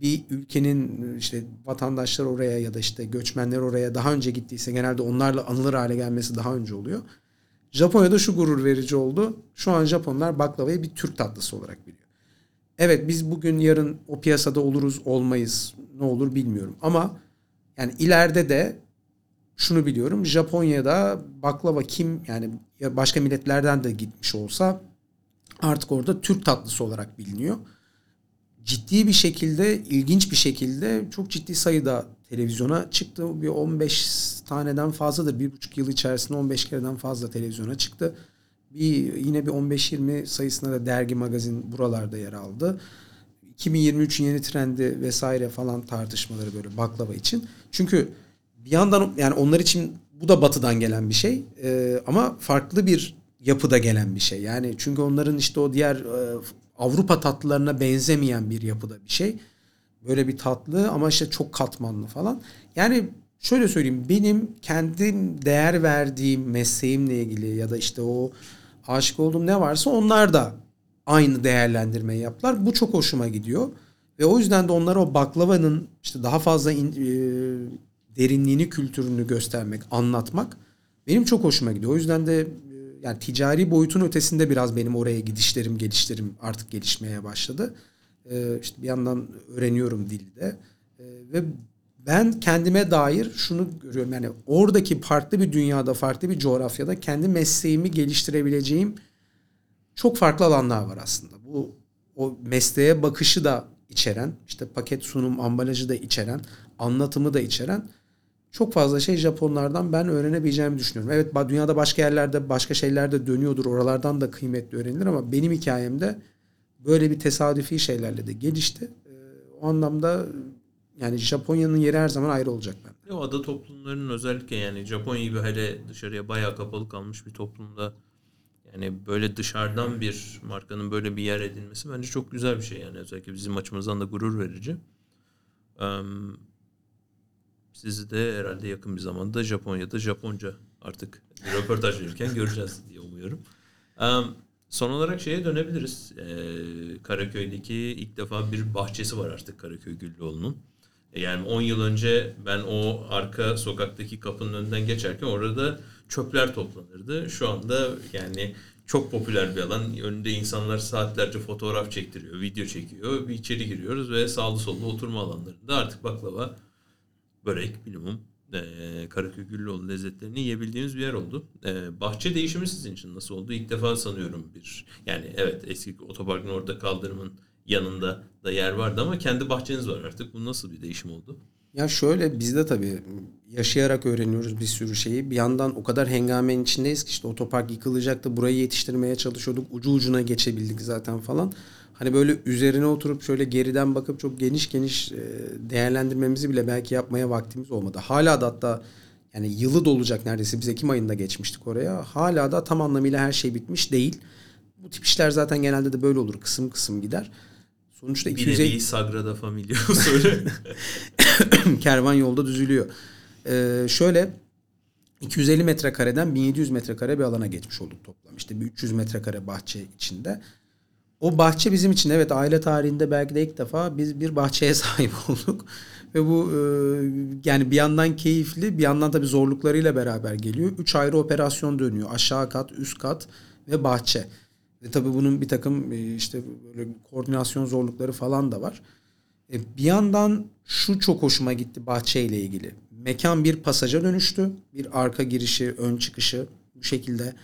[SPEAKER 2] bir ülkenin işte vatandaşlar oraya ya da işte göçmenler oraya daha önce gittiyse genelde onlarla anılır hale gelmesi daha önce oluyor. Japonya'da şu gurur verici oldu. Şu an Japonlar baklavayı bir Türk tatlısı olarak biliyor. Evet biz bugün yarın o piyasada oluruz olmayız ne olur bilmiyorum ama yani ileride de şunu biliyorum. Japonya'da baklava kim yani başka milletlerden de gitmiş olsa artık orada Türk tatlısı olarak biliniyor. Ciddi bir şekilde, ilginç bir şekilde çok ciddi sayıda televizyona çıktı. Bir 15 taneden fazladır. Bir buçuk yıl içerisinde 15 kereden fazla televizyona çıktı. Bir yine bir 15-20 sayısında da dergi, magazin buralarda yer aldı. 2023 yeni trendi vesaire falan tartışmaları böyle baklava için. Çünkü bir yandan yani onlar için bu da batıdan gelen bir şey ee, ama farklı bir yapıda gelen bir şey. Yani çünkü onların işte o diğer e, Avrupa tatlılarına benzemeyen bir yapıda bir şey. Böyle bir tatlı ama işte çok katmanlı falan. Yani şöyle söyleyeyim benim kendim değer verdiğim mesleğimle ilgili ya da işte o aşık olduğum ne varsa onlar da aynı değerlendirmeyi yaptılar. Bu çok hoşuma gidiyor. Ve o yüzden de onlara o baklavanın işte daha fazla in, e, derinliğini, kültürünü göstermek, anlatmak benim çok hoşuma gidiyor. O yüzden de e, yani ticari boyutun ötesinde biraz benim oraya gidişlerim, gelişlerim artık gelişmeye başladı. Ee, işte bir yandan öğreniyorum dilde ee, ve ben kendime dair şunu görüyorum yani oradaki farklı bir dünyada, farklı bir coğrafyada kendi mesleğimi geliştirebileceğim çok farklı alanlar var aslında. Bu o mesleğe bakışı da içeren, işte paket sunum, ambalajı da içeren, anlatımı da içeren çok fazla şey Japonlardan ben öğrenebileceğimi düşünüyorum. Evet dünyada başka yerlerde başka şeyler de dönüyordur. Oralardan da kıymetli öğrenilir ama benim hikayemde böyle bir tesadüfi şeylerle de gelişti. Ee, o anlamda yani Japonya'nın yeri her zaman ayrı olacak ben.
[SPEAKER 1] O ada toplumlarının özellikle yani Japonya gibi hele dışarıya bayağı kapalı kalmış bir toplumda yani böyle dışarıdan bir markanın böyle bir yer edinmesi bence çok güzel bir şey yani özellikle bizim açımızdan da gurur verici. Sizi de herhalde yakın bir zamanda Japonya'da Japonca artık röportaj verirken göreceğiz diye umuyorum. Son olarak şeye dönebiliriz. Ee, Karaköy'deki ilk defa bir bahçesi var artık Karaköy Güllüoğlu'nun. E, yani 10 yıl önce ben o arka sokaktaki kapının önünden geçerken orada çöpler toplanırdı. Şu anda yani çok popüler bir alan. Önünde insanlar saatlerce fotoğraf çektiriyor, video çekiyor. Bir içeri giriyoruz ve sağlı sollu oturma alanlarında artık baklava, börek, minimum e, Karaköy Güllüoğlu lezzetlerini yiyebildiğimiz bir yer oldu. E, bahçe değişimi sizin için nasıl oldu? İlk defa sanıyorum bir yani evet eski otoparkın orada kaldırımın yanında da yer vardı ama kendi bahçeniz var artık. Bu nasıl bir değişim oldu?
[SPEAKER 2] Ya şöyle biz de tabii yaşayarak öğreniyoruz bir sürü şeyi. Bir yandan o kadar hengamenin içindeyiz ki işte otopark yıkılacaktı. Burayı yetiştirmeye çalışıyorduk. Ucu ucuna geçebildik zaten falan. Hani böyle üzerine oturup şöyle geriden bakıp çok geniş geniş değerlendirmemizi bile belki yapmaya vaktimiz olmadı. Hala da hatta yani yılı dolacak neredeyse. Biz Ekim ayında geçmiştik oraya. Hala da tam anlamıyla her şey bitmiş değil. Bu tip işler zaten genelde de böyle olur. Kısım kısım gider.
[SPEAKER 1] Sonuçta 250... Bir nevi Sagrada Familia [laughs] usulü. [laughs]
[SPEAKER 2] Kervan yolda düzülüyor. Ee, şöyle 250 metrekareden 1700 metrekare bir alana geçmiş olduk toplam. İşte bir 300 metrekare bahçe içinde. O bahçe bizim için evet aile tarihinde belki de ilk defa biz bir bahçeye [laughs] sahip olduk. Ve bu e, yani bir yandan keyifli bir yandan tabii zorluklarıyla beraber geliyor. Üç ayrı operasyon dönüyor. Aşağı kat, üst kat ve bahçe. Ve tabii bunun bir takım e, işte böyle koordinasyon zorlukları falan da var. E, bir yandan şu çok hoşuma gitti bahçe ile ilgili. Mekan bir pasaja dönüştü. Bir arka girişi, ön çıkışı bu şekilde.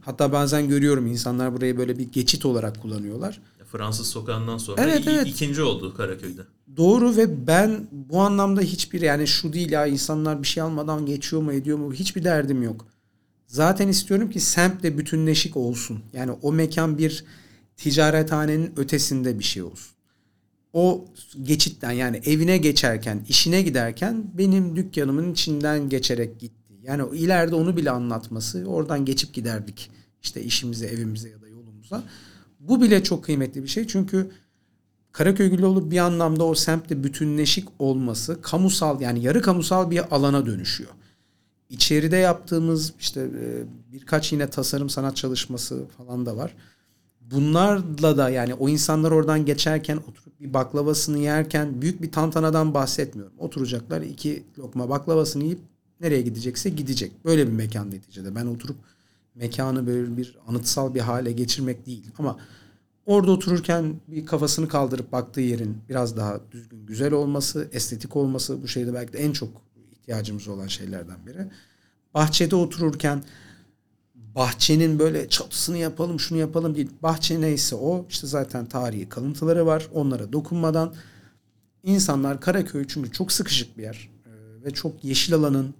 [SPEAKER 2] Hatta bazen görüyorum insanlar burayı böyle bir geçit olarak kullanıyorlar.
[SPEAKER 1] Fransız sokağından sonra evet, evet. ikinci oldu Karaköy'de.
[SPEAKER 2] Doğru ve ben bu anlamda hiçbir yani şu değil ya insanlar bir şey almadan geçiyor mu ediyor mu hiçbir derdim yok. Zaten istiyorum ki semtle bütünleşik olsun. Yani o mekan bir ticarethanenin ötesinde bir şey olsun. O geçitten yani evine geçerken, işine giderken benim dükkanımın içinden geçerek gitti. Yani ileride onu bile anlatması, oradan geçip giderdik işte işimize, evimize ya da yolumuza. Bu bile çok kıymetli bir şey çünkü Karaköy Güloğlu bir anlamda o semtte bütünleşik olması kamusal yani yarı kamusal bir alana dönüşüyor. İçeride yaptığımız işte e, birkaç yine tasarım sanat çalışması falan da var. Bunlarla da yani o insanlar oradan geçerken oturup bir baklavasını yerken büyük bir tantanadan bahsetmiyorum. Oturacaklar iki lokma baklavasını yiyip nereye gidecekse gidecek. Böyle bir mekan neticede. Ben oturup mekanı böyle bir anıtsal bir hale geçirmek değil. Ama orada otururken bir kafasını kaldırıp baktığı yerin biraz daha düzgün, güzel olması, estetik olması bu şeyde belki de en çok ihtiyacımız olan şeylerden biri. Bahçede otururken bahçenin böyle çatısını yapalım, şunu yapalım değil. Bahçe neyse o işte zaten tarihi kalıntıları var. Onlara dokunmadan insanlar Karaköy çünkü çok sıkışık bir yer ve çok yeşil alanın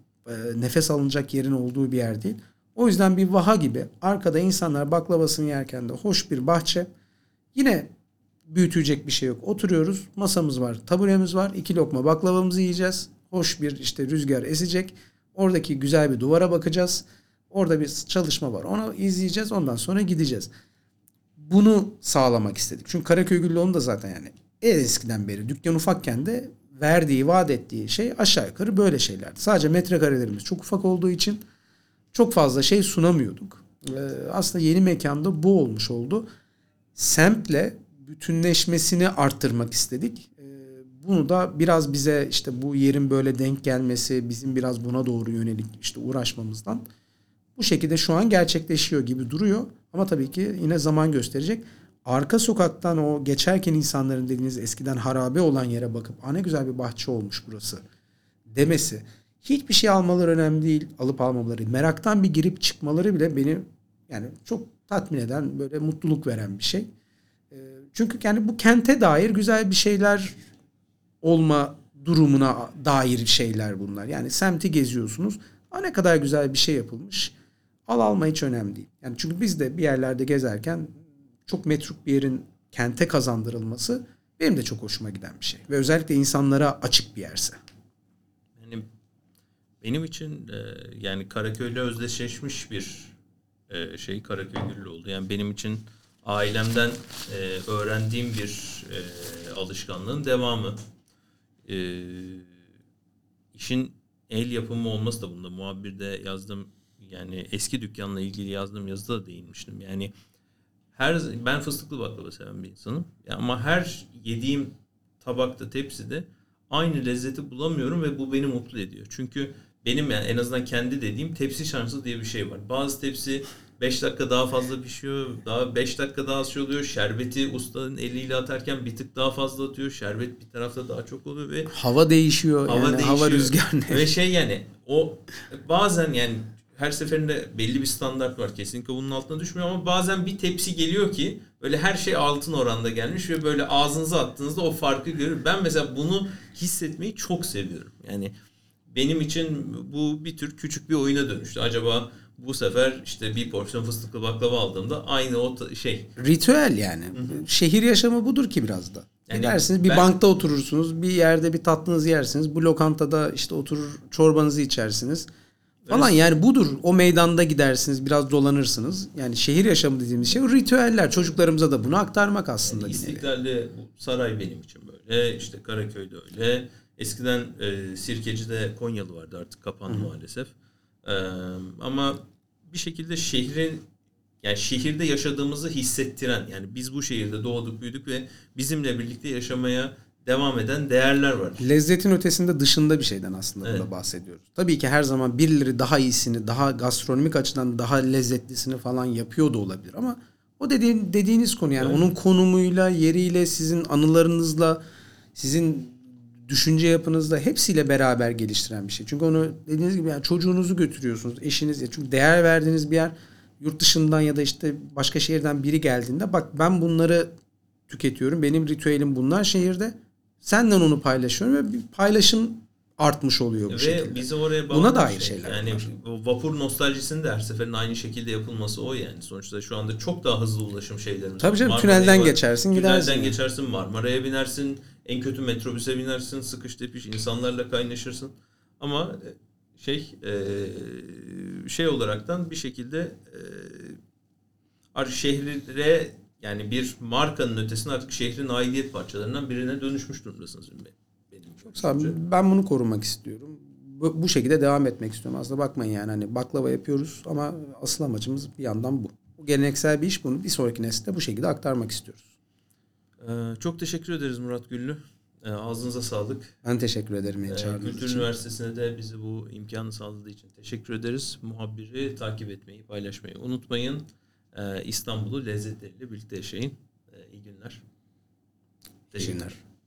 [SPEAKER 2] nefes alınacak yerin olduğu bir yer değil. O yüzden bir vaha gibi arkada insanlar baklavasını yerken de hoş bir bahçe. Yine büyütecek bir şey yok. Oturuyoruz. Masamız var, taburemiz var. iki lokma baklavamızı yiyeceğiz. Hoş bir işte rüzgar esecek. Oradaki güzel bir duvara bakacağız. Orada bir çalışma var. Onu izleyeceğiz. Ondan sonra gideceğiz. Bunu sağlamak istedik. Çünkü Karaköy Güllüoğlu da zaten yani en eskiden beri dükkan ufakken de verdiği, vaat ettiği şey aşağı yukarı böyle şeylerdi. Sadece metrekarelerimiz çok ufak olduğu için çok fazla şey sunamıyorduk. Ee, aslında yeni mekanda bu olmuş oldu. Semtle bütünleşmesini arttırmak istedik. Ee, bunu da biraz bize işte bu yerin böyle denk gelmesi, bizim biraz buna doğru yönelik işte uğraşmamızdan bu şekilde şu an gerçekleşiyor gibi duruyor. Ama tabii ki yine zaman gösterecek. Arka sokaktan o geçerken insanların dediğiniz eskiden harabe olan yere bakıp "A ne güzel bir bahçe olmuş burası." demesi Hiçbir şey almaları önemli değil. Alıp almamaları. Meraktan bir girip çıkmaları bile beni yani çok tatmin eden böyle mutluluk veren bir şey. Ee, çünkü yani bu kente dair güzel bir şeyler olma durumuna dair şeyler bunlar. Yani semti geziyorsunuz. A ne kadar güzel bir şey yapılmış. Al alma hiç önemli değil. Yani çünkü biz de bir yerlerde gezerken çok metruk bir yerin kente kazandırılması benim de çok hoşuma giden bir şey. Ve özellikle insanlara açık bir yerse.
[SPEAKER 1] Benim için e, yani Karaköy'le özdeşleşmiş bir e, şey Karaköy Güllü oldu. Yani benim için ailemden e, öğrendiğim bir alışkanlığın devamı. İşin el yapımı olması da bunda muhabirde yazdım yani eski dükkanla ilgili yazdığım yazıda da değinmiştim. Yani her ben fıstıklı baklava seven bir insanım. Ama her yediğim tabakta, tepside aynı lezzeti bulamıyorum ve bu beni mutlu ediyor. Çünkü benim yani en azından kendi dediğim tepsi şansı diye bir şey var. Bazı tepsi 5 dakika daha fazla pişiyor. Daha 5 dakika daha az şey oluyor. Şerbeti ustanın eliyle atarken bir tık daha fazla atıyor. Şerbet bir tarafta daha çok oluyor ve
[SPEAKER 2] Hava değişiyor.
[SPEAKER 1] hava
[SPEAKER 2] yani
[SPEAKER 1] değişiyor.
[SPEAKER 2] hava rüzgar ne?
[SPEAKER 1] Ve şey yani o bazen yani her seferinde belli bir standart var. Kesinlikle bunun altına düşmüyor ama bazen bir tepsi geliyor ki böyle her şey altın oranda gelmiş ve böyle ağzınıza attığınızda o farkı görür. Ben mesela bunu hissetmeyi çok seviyorum. Yani benim için bu bir tür küçük bir oyuna dönüştü. Acaba bu sefer işte bir porsiyon fıstıklı baklava aldığımda aynı o şey
[SPEAKER 2] Ritüel yani. Şehir yaşamı budur ki biraz da.
[SPEAKER 1] Yani
[SPEAKER 2] Gidersiniz bir
[SPEAKER 1] ben-
[SPEAKER 2] bankta oturursunuz. Bir yerde bir tatlınızı yersiniz. Bu lokantada işte oturur çorbanızı içersiniz. Falan yani budur. O meydanda gidersiniz biraz dolanırsınız. Yani şehir yaşamı dediğimiz şey ritüeller. Çocuklarımıza da bunu aktarmak aslında nevi.
[SPEAKER 1] İstiklal'de saray benim için böyle. İşte Karaköy'de öyle. Eskiden e, Sirkeci'de Konyalı vardı artık kapandı maalesef. E, ama bir şekilde şehrin yani şehirde yaşadığımızı hissettiren yani biz bu şehirde doğduk büyüdük ve bizimle birlikte yaşamaya devam eden değerler var.
[SPEAKER 2] Lezzetin ötesinde dışında bir şeyden aslında
[SPEAKER 1] Evet.
[SPEAKER 2] burada bahsediyoruz. Tabii ki her zaman birileri daha iyisini, daha gastronomik açıdan daha lezzetlisini falan yapıyor da olabilir ama o dediğin dediğiniz konu yani onun konumuyla, yeriyle, sizin anılarınızla, sizin düşünce yapınızla hepsiyle beraber geliştiren bir şey. Çünkü onu dediğiniz gibi yani çocuğunuzu götürüyorsunuz, eşiniz ya çünkü değer verdiğiniz bir yer yurt dışından ya da işte başka şehirden biri geldiğinde bak ben bunları tüketiyorum. Benim ritüelim bunlar şehirde. Senden onu paylaşıyorum ve bir paylaşım artmış oluyor bu
[SPEAKER 1] Ve
[SPEAKER 2] şekilde.
[SPEAKER 1] bizi oraya
[SPEAKER 2] Buna
[SPEAKER 1] bağlayan
[SPEAKER 2] da aynı
[SPEAKER 1] şey.
[SPEAKER 2] şeyler
[SPEAKER 1] Yani
[SPEAKER 2] var.
[SPEAKER 1] vapur nostaljisinin de her seferinde aynı şekilde yapılması o yani. Sonuçta şu anda çok daha hızlı ulaşım şeylerimiz
[SPEAKER 2] Tabii canım, tünelden geçersin, gidersin
[SPEAKER 1] Tünelden
[SPEAKER 2] yani.
[SPEAKER 1] geçersin Marmara'ya binersin. En kötü metrobüse binersin. Sıkış tepiş insanlarla kaynaşırsın. Ama e, şey e, şey olaraktan bir şekilde e, şehre yani bir markanın ötesinde artık şehrin aidiyet parçalarından birine dönüşmüş durumdasınız. Benim
[SPEAKER 2] Sağ olun. Ben bunu korumak istiyorum. Bu, bu şekilde devam etmek istiyorum. Aslında bakmayın yani hani baklava yapıyoruz ama asıl amacımız bir yandan bu. Bu geleneksel bir iş bunu bir sonraki nesle bu şekilde aktarmak istiyoruz.
[SPEAKER 1] Ee, çok teşekkür ederiz Murat Güllü. Ee, ağzınıza sağlık.
[SPEAKER 2] Ben teşekkür ederim beni
[SPEAKER 1] Ee,
[SPEAKER 2] çağırdığınız
[SPEAKER 1] Kültür
[SPEAKER 2] için.
[SPEAKER 1] Üniversitesi'ne de bizi bu imkanı sağladığı için teşekkür ederiz. Muhabbiri takip etmeyi, paylaşmayı unutmayın. Ee, İstanbul'u lezzetleriyle birlikte yaşayın. Ee, iyi günler.
[SPEAKER 2] İyi günler.